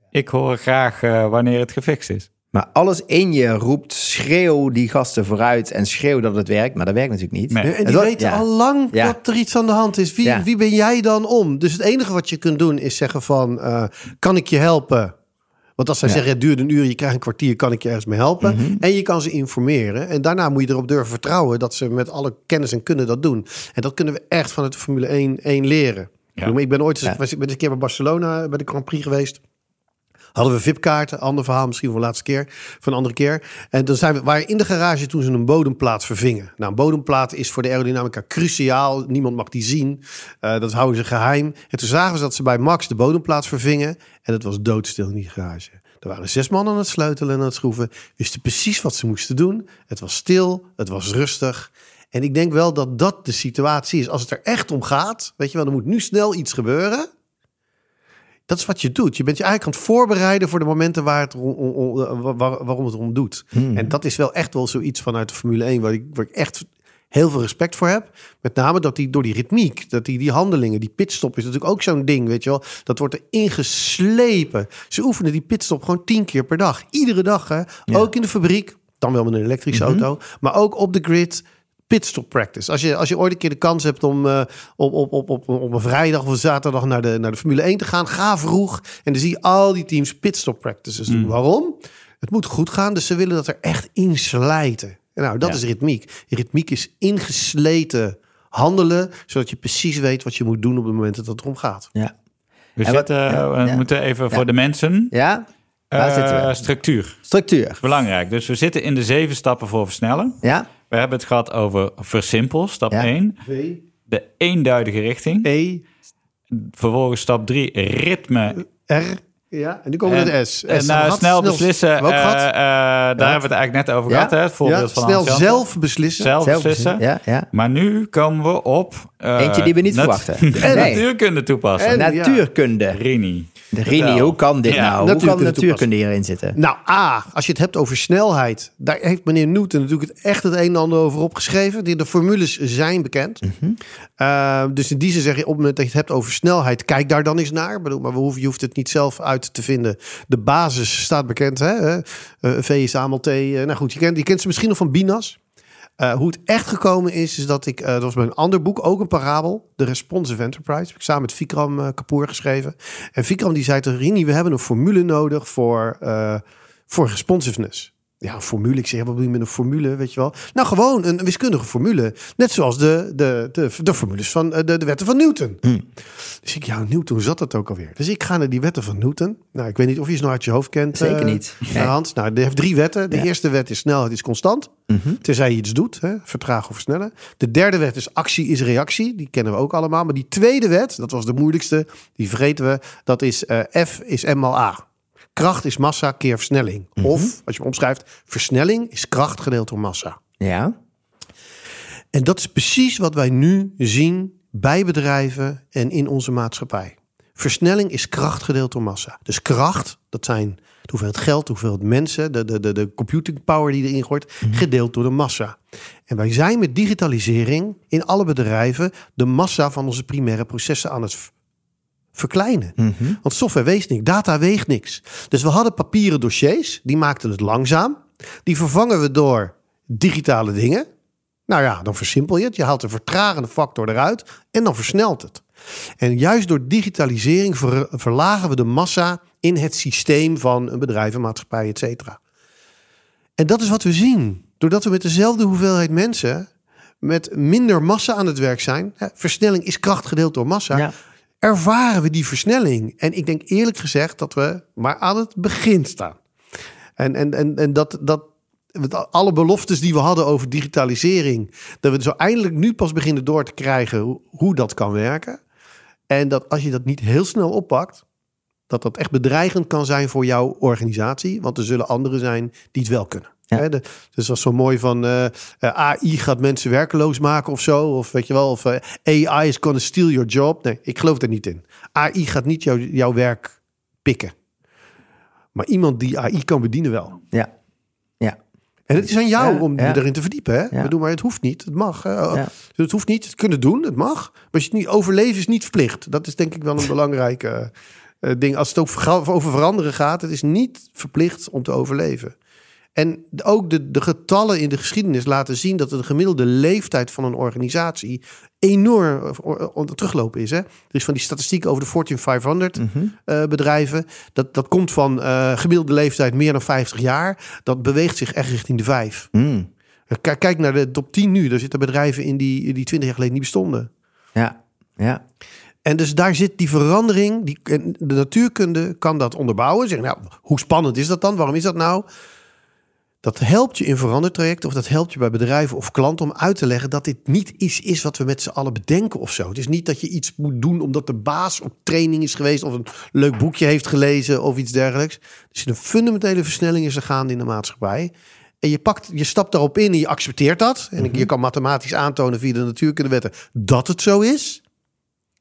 Ik hoor graag wanneer het gefixt is. Maar alles in je roept, schreeuw die gasten vooruit en schreeuw dat het werkt. Maar dat werkt natuurlijk niet. Nee. En weten ja. al lang Ja. dat er iets aan de hand is. Wie, Ja. wie ben jij dan om? Dus het enige wat je kunt doen is zeggen van... eh, kan ik je helpen? Want als zij Ja. zeggen, het duurt een uur, je krijgt een kwartier... kan ik je ergens mee helpen? Mhm. En je kan ze informeren. En daarna moet je erop durven vertrouwen... dat ze met alle kennis en kunnen dat doen. En dat kunnen we echt van het Formule 1, 1 leren. Ja. Ik ben ooit eens, Ja. was- ik ben eens een keer bij Barcelona... bij de Grand Prix geweest. Hadden we VIP-kaarten, ander verhaal misschien voor de laatste keer, van een andere keer. En dan zijn we, waren in de garage toen ze een bodemplaat vervingen. Nou, een bodemplaat is voor de aerodynamica cruciaal. Niemand mag die zien. Uh, dat houden ze geheim. En toen zagen ze dat ze bij Max de bodemplaat vervingen. En het was doodstil in die garage. Er waren zes mannen aan het sleutelen en aan het schroeven. Wisten precies wat ze moesten doen. Het was stil, het was rustig. En ik denk wel dat dat de situatie is. Als het er echt om gaat, weet je wel, er moet nu snel iets gebeuren. Dat is wat je doet. Je bent je eigenlijk aan het voorbereiden voor de momenten waar het om, om, waar, waarom het om doet. Hmm. En dat is wel echt wel zoiets vanuit de Formule 1 waar ik, waar ik echt heel veel respect voor heb. Met name dat die door die ritmiek, dat die, die handelingen, die pitstop is natuurlijk ook zo'n ding, weet je wel. Dat wordt er ingeslepen. Ze oefenen die pitstop gewoon tien keer per dag. Iedere dag, hè. Ook in de fabriek, dan wel met een elektrische mhm. auto. Maar ook op de grid pitstop practice. Als je, als je ooit een keer de kans hebt om uh, op, op, op, op, op een vrijdag of een zaterdag naar de, naar de Formule 1 te gaan, ga vroeg. En dan zie je al die teams pitstop practices doen. Mm. Waarom? Het moet goed gaan, dus ze willen dat er echt in slijten. En nou, dat is ritmiek. Ritmiek is ingesleten handelen, zodat je precies weet wat je moet doen op het moment dat het erom gaat. Ja. We, zitten, we moeten even voor de mensen. Ja. Uh, structuur. Structuur. Belangrijk. Dus we zitten in de zeven stappen voor versnellen. Ja. We hebben het gehad over versimpel, stap 1. De eenduidige richting. E. Vervolgens stap 3, ritme. R. Ja, en nu komen we de S. En nou, snel, beslissen, uh, uh, daar hebben we het eigenlijk net over gehad. Hè? Het voorbeeld van snel zelf beslissen. Zelf beslissen. Ja, ja. Maar nu komen we op... Uh, Eentje die we niet verwachten. en natuurkunde toepassen. En, natuurkunde. Rini. De Rini, hoe kan dit nou? Hoe kan natuurkunde hierin zitten? Nou, A, als je het hebt over snelheid. Daar heeft meneer Newton natuurlijk het echt het een en ander over opgeschreven. De formules zijn bekend. Mhm. Uh, dus in die zin zeg je op het moment dat je het hebt over snelheid. Kijk daar dan eens naar. Bedoel, maar we hoeven, je hoeft het niet zelf uit te vinden. De basis staat bekend. Hè? Uh, v is AML T. Uh, nou goed, je kent, je kent ze misschien nog van Binas. Uh, hoe het echt gekomen is, is dat ik, uh, dat was bij een ander boek, ook een parabel, de Responsive Enterprise, heb ik samen met Vikram uh, Kapoor geschreven. En Vikram die zei tegen Rini, we hebben een formule nodig voor, voor responsiveness. Ja, een formule. Ik zeg, wat bedoel je met een formule, weet je wel? Nou, gewoon een wiskundige formule. Net zoals de, de, de, de formules van de, de wetten van Newton. Hmm. Dus ik, ja, Newton zat dat ook alweer. Dus ik ga naar die wetten van Newton. Nou, ik weet niet of je ze nog uit je hoofd kent. Zeker niet. Nee. Hans. Nou, die heeft drie wetten. De eerste wet is snelheid is constant. Mm -hmm. Tenzij je iets doet, hè, vertragen of versnellen. De derde wet is actie is reactie. Die kennen we ook allemaal. Maar die tweede wet, dat was de moeilijkste, die vergeten we. Dat is uh, F is M mal A. Kracht is massa keer versnelling. Mhm. Of, als je hem omschrijft, versnelling is kracht gedeeld door massa. Ja. En dat is precies wat wij nu zien bij bedrijven en in onze maatschappij. Versnelling is kracht gedeeld door massa. Dus kracht, dat zijn de hoeveelheid geld, de hoeveelheid mensen, de, de, de, de computing power die erin gooit, gedeeld door de massa. En wij zijn met digitalisering in alle bedrijven de massa van onze primaire processen aan het verkleinen. Want software weegt niks, data weegt niks. Dus we hadden papieren dossiers, die maakten het langzaam. Die vervangen we door digitale dingen. Nou ja, dan versimpel je het. Je haalt de vertragende factor eruit en dan versnelt het. En juist door digitalisering ver, verlagen we de massa in het systeem van een bedrijf, een maatschappij, et cetera. En dat is wat we zien. Doordat we met dezelfde hoeveelheid mensen met minder massa aan het werk zijn. Hè, versnelling is kracht gedeeld door massa. Ja. Ervaren we die versnelling. En ik denk eerlijk gezegd dat we maar aan het begin staan. En, en, en, en dat, dat alle beloftes die we hadden over digitalisering, dat we zo eindelijk nu pas beginnen door te krijgen hoe, hoe dat kan werken. En dat als je dat niet heel snel oppakt, dat dat echt bedreigend kan zijn voor jouw organisatie. Want er zullen anderen zijn die het wel kunnen. Ja. Hè, de, dus was zo mooi van uh, AI gaat mensen werkeloos maken of zo. Of weet je wel, of uh, AI is gonna steal your job. Nee, ik geloof er niet in. AI gaat niet jou, jouw werk pikken. Maar iemand die AI kan bedienen wel. Ja. Ja. En het is aan jou Ja, om je ja. erin te verdiepen. Hè? Ja. Bedoel, maar het hoeft niet. Het mag. Ja. Het hoeft niet. Het kunnen doen. Het mag. Maar als je het niet overleven is niet verplicht. Dat is denk ik wel een belangrijke eh, ding. Als het ook over veranderen gaat. Het is niet verplicht om te overleven. En ook de, de getallen in de geschiedenis laten zien dat de gemiddelde leeftijd van een organisatie enorm teruglopen is. Hè? Er is van die statistiek over de Fortune 500 Mhm. eh, bedrijven. Dat, dat komt van eh, gemiddelde leeftijd meer dan 50 jaar. Dat beweegt zich echt richting de 5. Mm. Kijk, naar de top 10 nu. Daar zitten bedrijven in die, die 20 jaar geleden niet bestonden. Ja. Ja. En dus daar zit die verandering, die, de natuurkunde kan dat onderbouwen. Zeggen, nou, hoe spannend is dat dan? Waarom is dat nou? Dat helpt je in verandertrajecten of dat helpt je bij bedrijven of klanten om uit te leggen dat dit niet iets is wat we met z'n allen bedenken of zo. Het is niet dat je iets moet doen omdat de baas op training is geweest of een leuk boekje heeft gelezen of iets dergelijks. Er zit een fundamentele versnelling is er gaande in de maatschappij. En je, pakt, je stapt daarop in en je accepteert dat. En je kan mathematisch aantonen via de natuurkundewetten dat het zo is.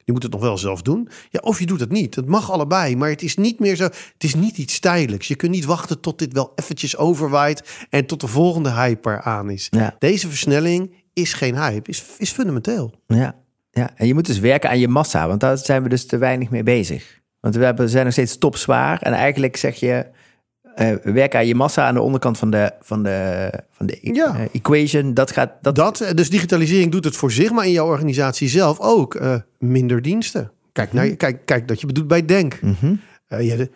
Je moet het nog wel zelf doen. Ja, of je doet het niet. Het mag allebei, maar het is niet meer zo. Het is niet iets tijdelijks. Je kunt niet wachten tot dit wel eventjes overwaait en tot de volgende hype er aan is. Ja. Deze versnelling is geen hype, is, is fundamenteel. Ja, ja, en je moet dus werken aan je massa, want daar zijn we dus te weinig mee bezig. Want we hebben, zijn nog steeds topzwaar en eigenlijk zeg je, eh werk aan je massa aan de onderkant van de, van de, van de Ja. eh, equation. Dat gaat, dat, Dat, eh, dus digitalisering doet het voor zich, maar in jouw organisatie zelf ook minder diensten. Kijk, naar, je- kijk, kijk dat je bedoelt bij Denk. Mhm. Ja, de,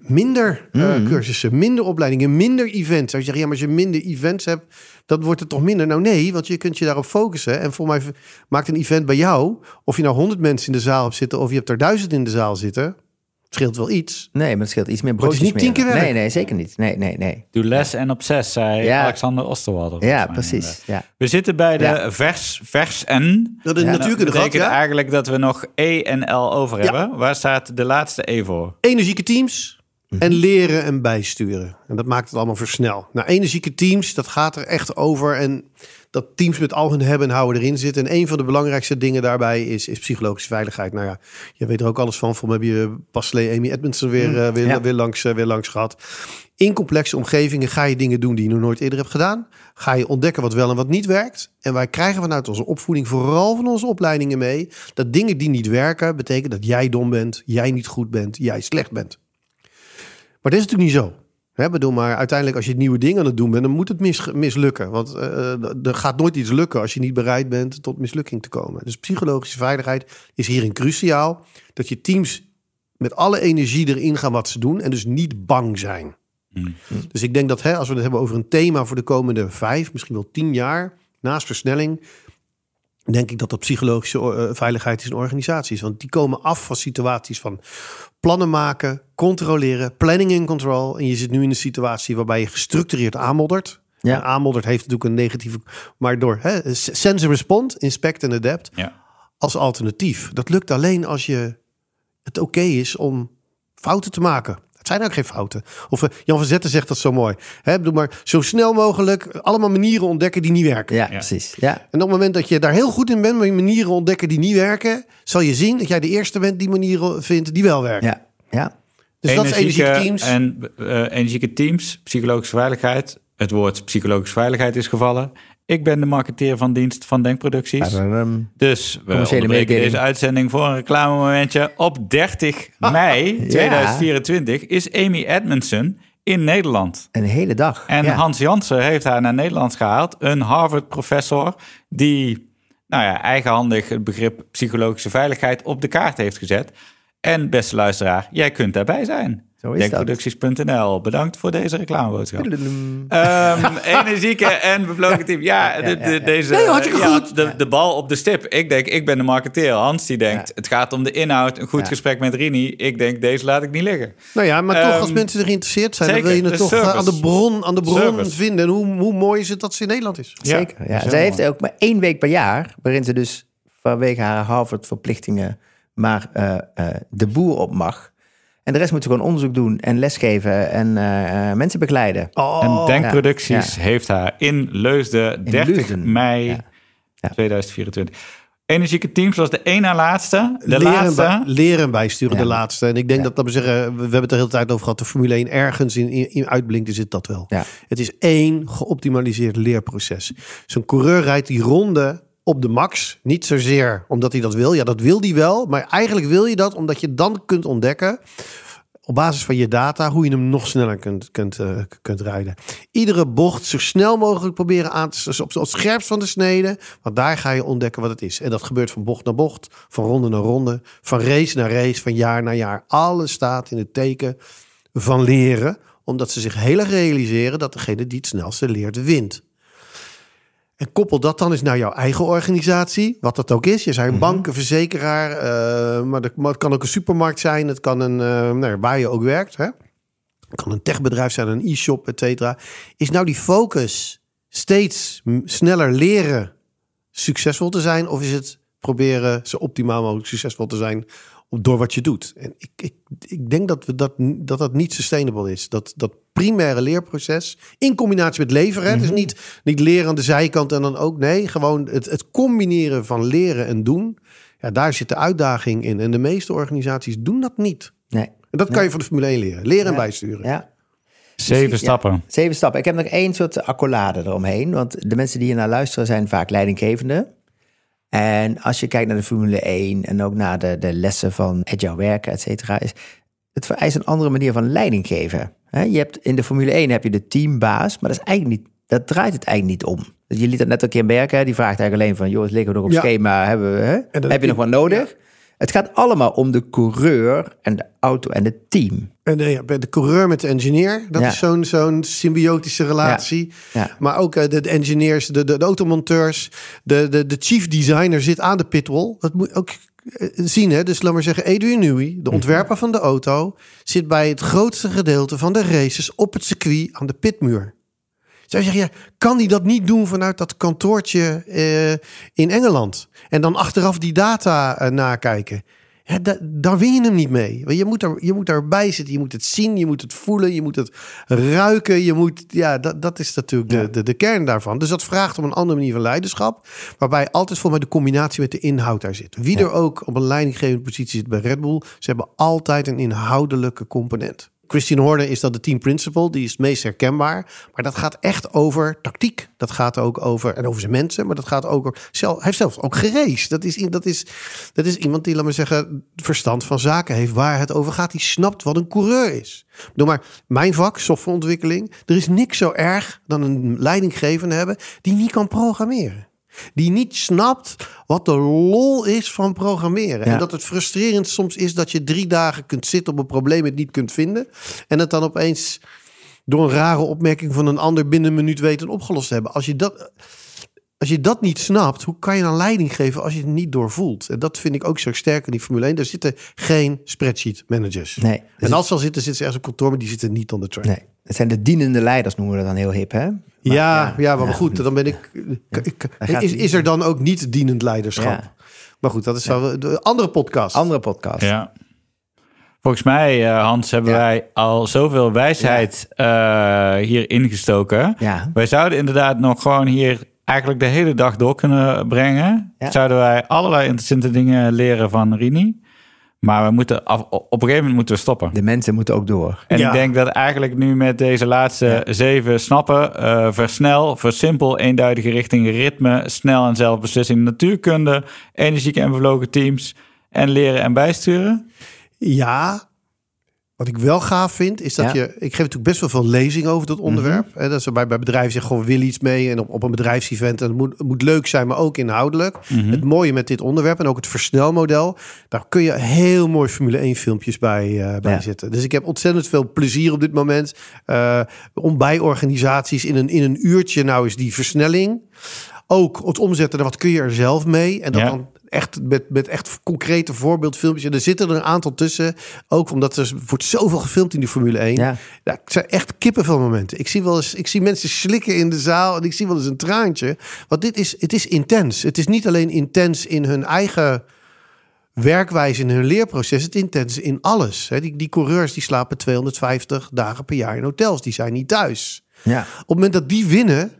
minder Mm. cursussen, minder opleidingen, minder events. Als je zegt, ja, maar als je minder events hebt, dan wordt het toch minder? Nou nee, want je kunt je daarop focussen. En voor mij maakt een event bij jou, of je nou honderd mensen in de zaal hebt zitten, of je hebt er duizend in de zaal zitten, het scheelt wel iets. Nee, maar het scheelt iets meer Maar het is broodjes niet tien meer. keer werk. Nee, nee, zeker niet. Nee, nee, nee. Doe les en op zes, zei Ja. Alexander Osterwalder. Ja, precies. Ja. We zitten bij de Ja. vers, vers en. Dat is Ja, Dat natuurkunde gehad, betekent ja. eigenlijk dat we nog E en L over Ja. hebben. Waar staat de laatste E voor? Energieke teams Mhm. en leren en bijsturen. En dat maakt het allemaal versnel. Nou, energieke teams, dat gaat er echt over. En dat teams met al hun hebben en houden erin zitten. En een van de belangrijkste dingen daarbij is, is psychologische veiligheid. Nou ja, je weet er ook alles van. Voor mij heb je pas geleden Amy Edmondson weer, eh, weer, Ja. weer, langs, eh, weer langs gehad. In complexe omgevingen ga je dingen doen die je nog nooit eerder hebt gedaan. Ga je ontdekken wat wel en wat niet werkt. En wij krijgen vanuit onze opvoeding, vooral van onze opleidingen mee... dat dingen die niet werken, betekent dat jij dom bent, jij niet goed bent, jij slecht bent. Maar dat is natuurlijk niet zo. Hè, bedoel, maar uiteindelijk als je nieuwe dingen aan het doen bent, dan moet het mis, mislukken. Want eh, er gaat nooit iets lukken als je niet bereid bent tot mislukking te komen. Dus psychologische veiligheid is hierin cruciaal. Dat je teams met alle energie erin gaan wat ze doen en dus niet bang zijn. Hmm. Dus ik denk dat hè, als we het hebben over een thema voor de komende vijf, misschien wel tien jaar, naast versnelling, denk ik dat dat psychologische eh, veiligheid is in organisaties. Want die komen af van situaties van plannen maken, controleren, planning and control. En je zit nu in een situatie waarbij je gestructureerd aanmoddert. Ja. En aanmoddert heeft natuurlijk een negatieve, maar door hè, sense and respond, inspect en adapt Ja. als alternatief. Dat lukt alleen als je het oké is om fouten te maken. Zijn ook geen fouten. Of eh, Jan van Zetten zegt dat zo mooi. Hè, bedoel maar zo snel mogelijk allemaal manieren ontdekken die niet werken. Ja, precies. Ja. En op het moment dat je daar heel goed in bent, maar je manieren ontdekken die niet werken, zal je zien dat jij de eerste bent die manieren vindt die wel werken. Ja. Ja. Dus dat is energieke teams. En eh, energieke teams, psychologische veiligheid. Het woord psychologische veiligheid is gevallen. Ik ben de marketeer van dienst van Denkproducties. Tadadam. Dus we onderbreken deze uitzending voor een reclamemomentje. Op 30 mei 2024 is Amy Edmondson in Nederland. Een hele dag. En ja. Hans Jansen heeft haar naar Nederland gehaald. Een Harvard-professor die nou ja, eigenhandig het begrip psychologische veiligheid op de kaart heeft gezet. En beste luisteraar, jij kunt daarbij zijn. Zo is. Denkproducties.nl. Bedankt voor deze reclameboodschap. Ehm, energieke en bevlogen team. Ja, de, de, deze, Nee, hartstikke ja, goed. De, de bal op de stip. Ik denk, ik ben de marketeer. Hans die denkt, Ja. het gaat om de inhoud. Een goed Ja. gesprek met Rini. Ik denk, deze laat ik niet liggen. Nou ja, maar toch Ehm, als mensen er geïnteresseerd zijn, dan wil je het toch service. aan de bron, aan de bron Service. vinden. En hoe, hoe mooi is het dat ze in Nederland is? Ja, Zeker. Ja. Zij heeft ook maar één week per jaar, waarin ze dus vanwege haar Harvard-verplichtingen maar eh, eh, de boer op mag. En de rest moet ze gewoon onderzoek doen en lesgeven en eh, mensen begeleiden. Oh, en Denkproducties ja. heeft haar in Leusden 30 Leusden. mei Ja. Ja. 2024. Energieke teams was de één na laatste. De leren, en laatste. bij- leren en bijsturen, Ja. de laatste. En ik denk dat, dat we zeggen, we we hebben het de hele tijd over gehad, de Formule 1 ergens in, in, in uitblinkt, is het dat wel. Ja. Het is één geoptimaliseerd leerproces. Zo'n coureur rijdt die ronde op de max. Niet zozeer omdat hij dat wil. Ja, dat wil hij wel. Maar eigenlijk wil je dat omdat je dan kunt ontdekken op basis van je data hoe je hem nog sneller kunt, kunt, eh, kunt rijden. Iedere bocht zo snel mogelijk proberen aan te op, op het scherpst van de snede. Want daar ga je ontdekken wat het is. En dat gebeurt van bocht naar bocht, van ronde naar ronde, van race naar race, van jaar naar jaar. Alles staat in het teken van leren, omdat ze zich heel erg realiseren dat degene die het snelste leert wint. En koppel dat dan eens naar jouw eigen organisatie, wat dat ook is. Je zijn een Mhm. bank, een verzekeraar, eh, maar, dat, maar het kan ook een supermarkt zijn. Het kan een, eh, nou, waar je ook werkt. Hè? Het kan een techbedrijf zijn, een e-shop, et cetera. Is nou die focus steeds sneller leren succesvol te zijn? Of is het proberen zo optimaal mogelijk succesvol te zijn door wat je doet? En ik, ik, ik denk dat, we dat, dat dat niet sustainable is. Dat, dat primaire leerproces in combinatie met leveren. Dus niet, niet leren aan de zijkant en dan ook. Nee, gewoon het, het combineren van leren en doen. Ja, daar zit de uitdaging in. En de meeste organisaties doen dat niet. Nee. En dat kan je van de Formule 1 leren. Leren en bijsturen. Ja. Zeven Ja. stappen. Zeven stappen. Ik heb nog één soort accolade eromheen. Want de mensen die hier naar luisteren zijn vaak leidinggevenden. En als je kijkt naar de Formule 1 en ook naar de, de lessen van agile werken, et cetera, is het vereist een andere manier van leiding geven. Je hebt, in de Formule 1 heb je de teambaas, maar dat, is eigenlijk niet, dat draait het eigenlijk niet om. Dus je liet dat net ook in Berken, die vraagt eigenlijk alleen van, joh, het liggen we nog op Ja. schema, hebben we, hè? Heb je nog wat nodig? Het gaat allemaal om de coureur en de auto en het team. En eh, ja, bij de coureur met de engineer, dat Ja. is zo'n zo'n symbiotische relatie. Ja. Maar ook eh, de, de engineers, de, de, de automonteurs, de, de, de chief designer zit aan de pitwall. Dat moet ook eh, zien. Hè? Dus laat maar zeggen, Adrian Newey, de ontwerper van de auto, zit bij het grootste gedeelte van de races op het circuit aan de pitmuur. Zou je zeggen, ja, kan hij dat niet doen vanuit dat kantoortje eh, in Engeland? En dan achteraf die data eh, nakijken. Ja, da- daar win je hem niet mee. Want je moet, er, je moet erbij zitten, je moet het zien, je moet het voelen, je moet het ruiken. Je moet, ja, dat, dat is natuurlijk de, de, de kern daarvan. Dus dat vraagt om een andere manier van leiderschap. Waarbij altijd voor mij de combinatie met de inhoud daar zit. Wie er ook op een leidinggevende positie zit bij Red Bull, ze hebben altijd een inhoudelijke component. Christian Horner is dat de team principal, die is het meest herkenbaar. Maar dat gaat echt over tactiek. Dat gaat ook over, en over zijn mensen, maar dat gaat ook over, zelf, hij heeft zelf ook gereisd. Dat is, dat, is, dat is iemand die, laat maar zeggen, verstand van zaken heeft, waar het over gaat. Die snapt wat een coureur is. Doe maar, mijn vak, softwareontwikkeling, er is niks zo erg dan een leidinggevende hebben die niet kan programmeren. Die niet snapt wat de lol is van programmeren. Ja. En dat het frustrerend soms is dat je drie dagen kunt zitten op een probleem het niet kunt vinden. En het dan opeens door een rare opmerking van een ander binnen een minuut weten opgelost te hebben. Als je dat, als je dat niet snapt, hoe kan je dan leiding geven als je het niet doorvoelt? En dat vind ik ook zo sterk in die Formule 1. Er zitten geen spreadsheet managers. Nee. Dus En als ze al zitten, zitten ze ergens op kantoor, maar die zitten niet on the track. Nee, het zijn de dienende leiders, noemen we dat dan heel hip, hè? Maar ja, ja, maar goed, dan ben ik. ik- is, is er dan ook niet dienend leiderschap? Ja. Maar goed, dat is wel de andere podcast. Andere podcast. Ja. Volgens mij, eh, Hans, hebben Ja. wij al zoveel wijsheid eh, hier ingestoken. Ja. Wij zouden inderdaad nog gewoon hier eigenlijk de hele dag door kunnen brengen. Ja. Zouden wij allerlei interessante dingen leren van Rini. Maar we moeten af, op een gegeven moment moeten we stoppen. De mensen moeten ook door. En Ja. ik denk dat eigenlijk nu met deze laatste zeven snappen, eh, versnel, versimpel, eenduidige richting ritme, snel en zelfbeslissing, natuurkunde, energieke en bevlogen teams en leren en bijsturen. Ja. Wat ik wel gaaf vind, is dat Ja. Mhm. je... Ik geef natuurlijk best wel veel lezing over dat onderwerp. Hè, dat ze bij, bij bedrijven zeggen, gewoon we willen iets mee. En op, op een bedrijfsevent. En het moet, het moet leuk zijn, maar ook inhoudelijk. Mhm. Het mooie met dit onderwerp en ook het versnelmodel. Daar kun je heel mooi Formule 1 filmpjes bij, eh, bij Ja. zetten. Dus ik heb ontzettend veel plezier op dit moment. eh, om bij organisaties in een, in een uurtje nou is die versnelling. Ook het omzetten, wat kun je er zelf mee? En dat Ja. dan echt met, met echt concrete voorbeeldfilmpjes. En er zitten er een aantal tussen. Ook omdat er wordt zoveel gefilmd in die Formule 1. Ja. Ja, het zijn echt kippenvel momenten. Ik zie wel eens, ik zie mensen slikken in de zaal en ik zie wel eens een traantje. Want dit is, het is intens. Het is niet alleen intens in hun eigen werkwijze, in hun leerproces. Het is intens in alles. Hè, Die, die coureurs die slapen 250 dagen per jaar in hotels. Die zijn niet thuis. Ja. Op het moment dat die winnen,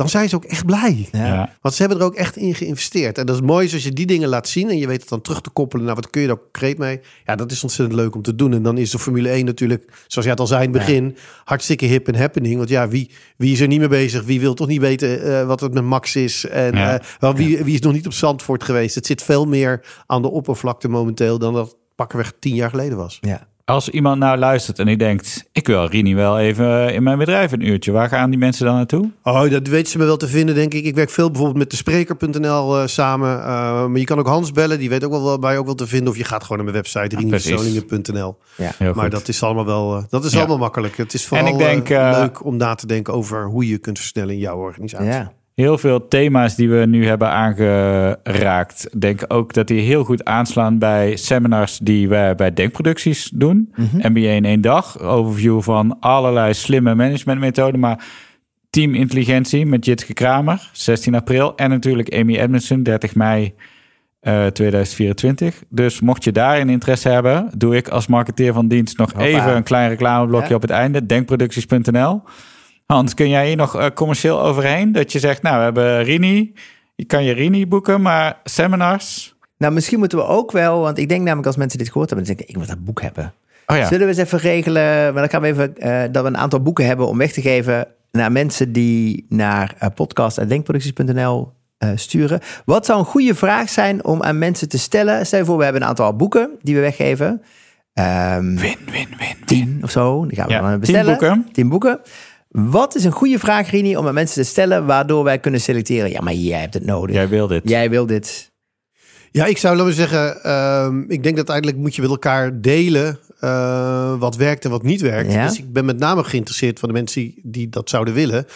dan zijn ze ook echt blij. Ja. Want ze hebben er ook echt in geïnvesteerd. En dat is mooi als je die dingen laat zien en je weet het dan terug te koppelen naar wat kun je daar concreet mee. Ja, dat is ontzettend leuk om te doen. En dan is de Formule 1 natuurlijk, zoals jij het al zei in het begin, hartstikke hip en happening. Want ja, wie, wie is er niet mee bezig? Wie wil toch niet weten eh, wat het met Max is? En Ja. eh, wel, wie, wie is nog niet op Zandvoort geweest? Het zit veel meer aan de oppervlakte momenteel dan dat pakkenweg tien jaar geleden was. Ja. Als iemand nou luistert en die denkt, ik wil Rini wel even in mijn bedrijf een uurtje. Waar gaan die mensen dan naartoe? Oh, dat weten ze me wel te vinden, denk ik. Ik werk veel bijvoorbeeld met de spreker.nl eh, samen. Uh, maar je kan ook Hans bellen, die weet ook wel bij ook wel te vinden. Of je gaat gewoon naar mijn website, precies. rinuszoningen.nl. Ja. Maar dat is allemaal wel, eh, dat is Ja. allemaal makkelijk. Het is vooral ik denk, eh, eh, leuk om na te denken over hoe je kunt versnellen in jouw organisatie. Ja. Heel veel thema's die we nu hebben aangeraakt. Ik denk ook dat die heel goed aanslaan bij seminars die wij bij Denkproducties doen. MBA in één dag. Overview van allerlei slimme managementmethoden. Maar teamintelligentie met Jitke Kramer, 16 april. En natuurlijk Amy Edmondson, 30 mei eh, 2024. Dus mocht je daarin interesse hebben, doe ik als marketeer van dienst nog Hoppa. even een klein reclameblokje Ja. op het einde. Denkproducties.nl. Hans, kun jij hier nog eh, commercieel overheen? Dat je zegt, nou, we hebben Rini. Je kan je Rini boeken, maar seminars. Nou, misschien moeten we ook wel, want ik denk namelijk als mensen dit gehoord hebben, dan denken ik moet dat boek hebben. Oh ja, Zullen we eens even regelen, maar dan gaan we even, eh, dat we een aantal boeken hebben om weg te geven naar mensen die naar uh, podcast.denkproducties.nl eh, sturen. Wat zou een goede vraag zijn om aan mensen te stellen? Stel je voor, we hebben een aantal boeken die we weggeven. Ehm win, win, win, win. tien of zo, die gaan we Ja, dan tien bestellen. boeken. Tien boeken. Wat is een goede vraag, Rini, om aan mensen te stellen, waardoor wij kunnen selecteren? Ja, maar jij hebt het nodig. Jij wil dit. Jij wil dit. Ja, ik zou laten we zeggen, ehm, ik denk dat uiteindelijk moet je met elkaar delen eh, wat werkt en wat niet werkt. Ja. Dus ik ben met name geïnteresseerd van de mensen die, die dat zouden willen.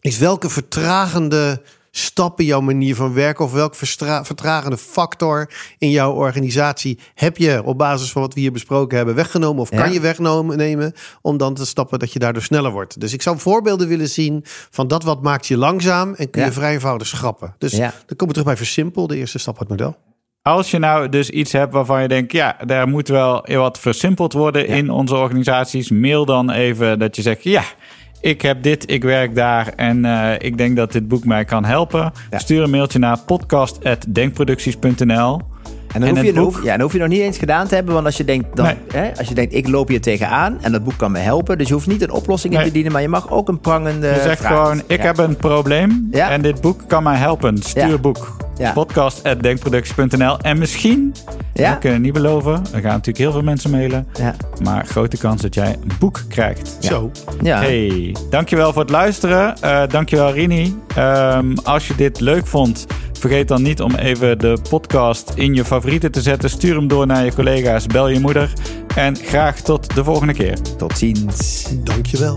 Is welke vertragende stappen jouw manier van werken of welke verstra- vertragende factor in jouw organisatie heb je op basis van wat we hier besproken hebben weggenomen of Ja. kan je wegnemen nemen om dan te stappen dat je daardoor sneller wordt. Dus ik zou voorbeelden willen zien van dat wat maakt je langzaam en kun je vrij eenvoudig schrappen. Dus Ja. dan komen we terug bij versimpel, de eerste stap uit het model. Als je nou dus iets hebt waarvan je denkt, ja, daar moet wel wat versimpeld worden in onze organisaties, mail dan even dat je zegt, ja, ik heb dit, ik werk daar en eh, ik denk dat dit boek mij kan helpen. Ja. Stuur een mailtje naar podcast.denkproducties.nl. En dan, En hoef je, dan boek? hoef, ja, dan hoef je nog niet eens gedaan te hebben. Want als je denkt, dan, Nee. hè, als je denkt ik loop hier tegenaan en dat boek kan me helpen. Dus je hoeft niet een oplossing in te dienen. Maar je mag ook een prangende Je zegt vraag gewoon, ik Ja. heb een probleem Ja. en dit boek kan mij helpen. Stuur Ja. boek. Ja. Podcast.denkproducties.nl. En misschien, Ja. we kunnen niet beloven, er gaan natuurlijk heel veel mensen mailen, Ja. maar grote kans dat jij een boek krijgt. Zo. Ja. Hey, dankjewel voor het luisteren. Eh dankjewel Rini. Ehm, als je dit leuk vond, vergeet dan niet om even de podcast in je favorieten te zetten. Stuur hem door naar je collega's, bel je moeder. En graag tot de volgende keer. Tot ziens. Dankjewel.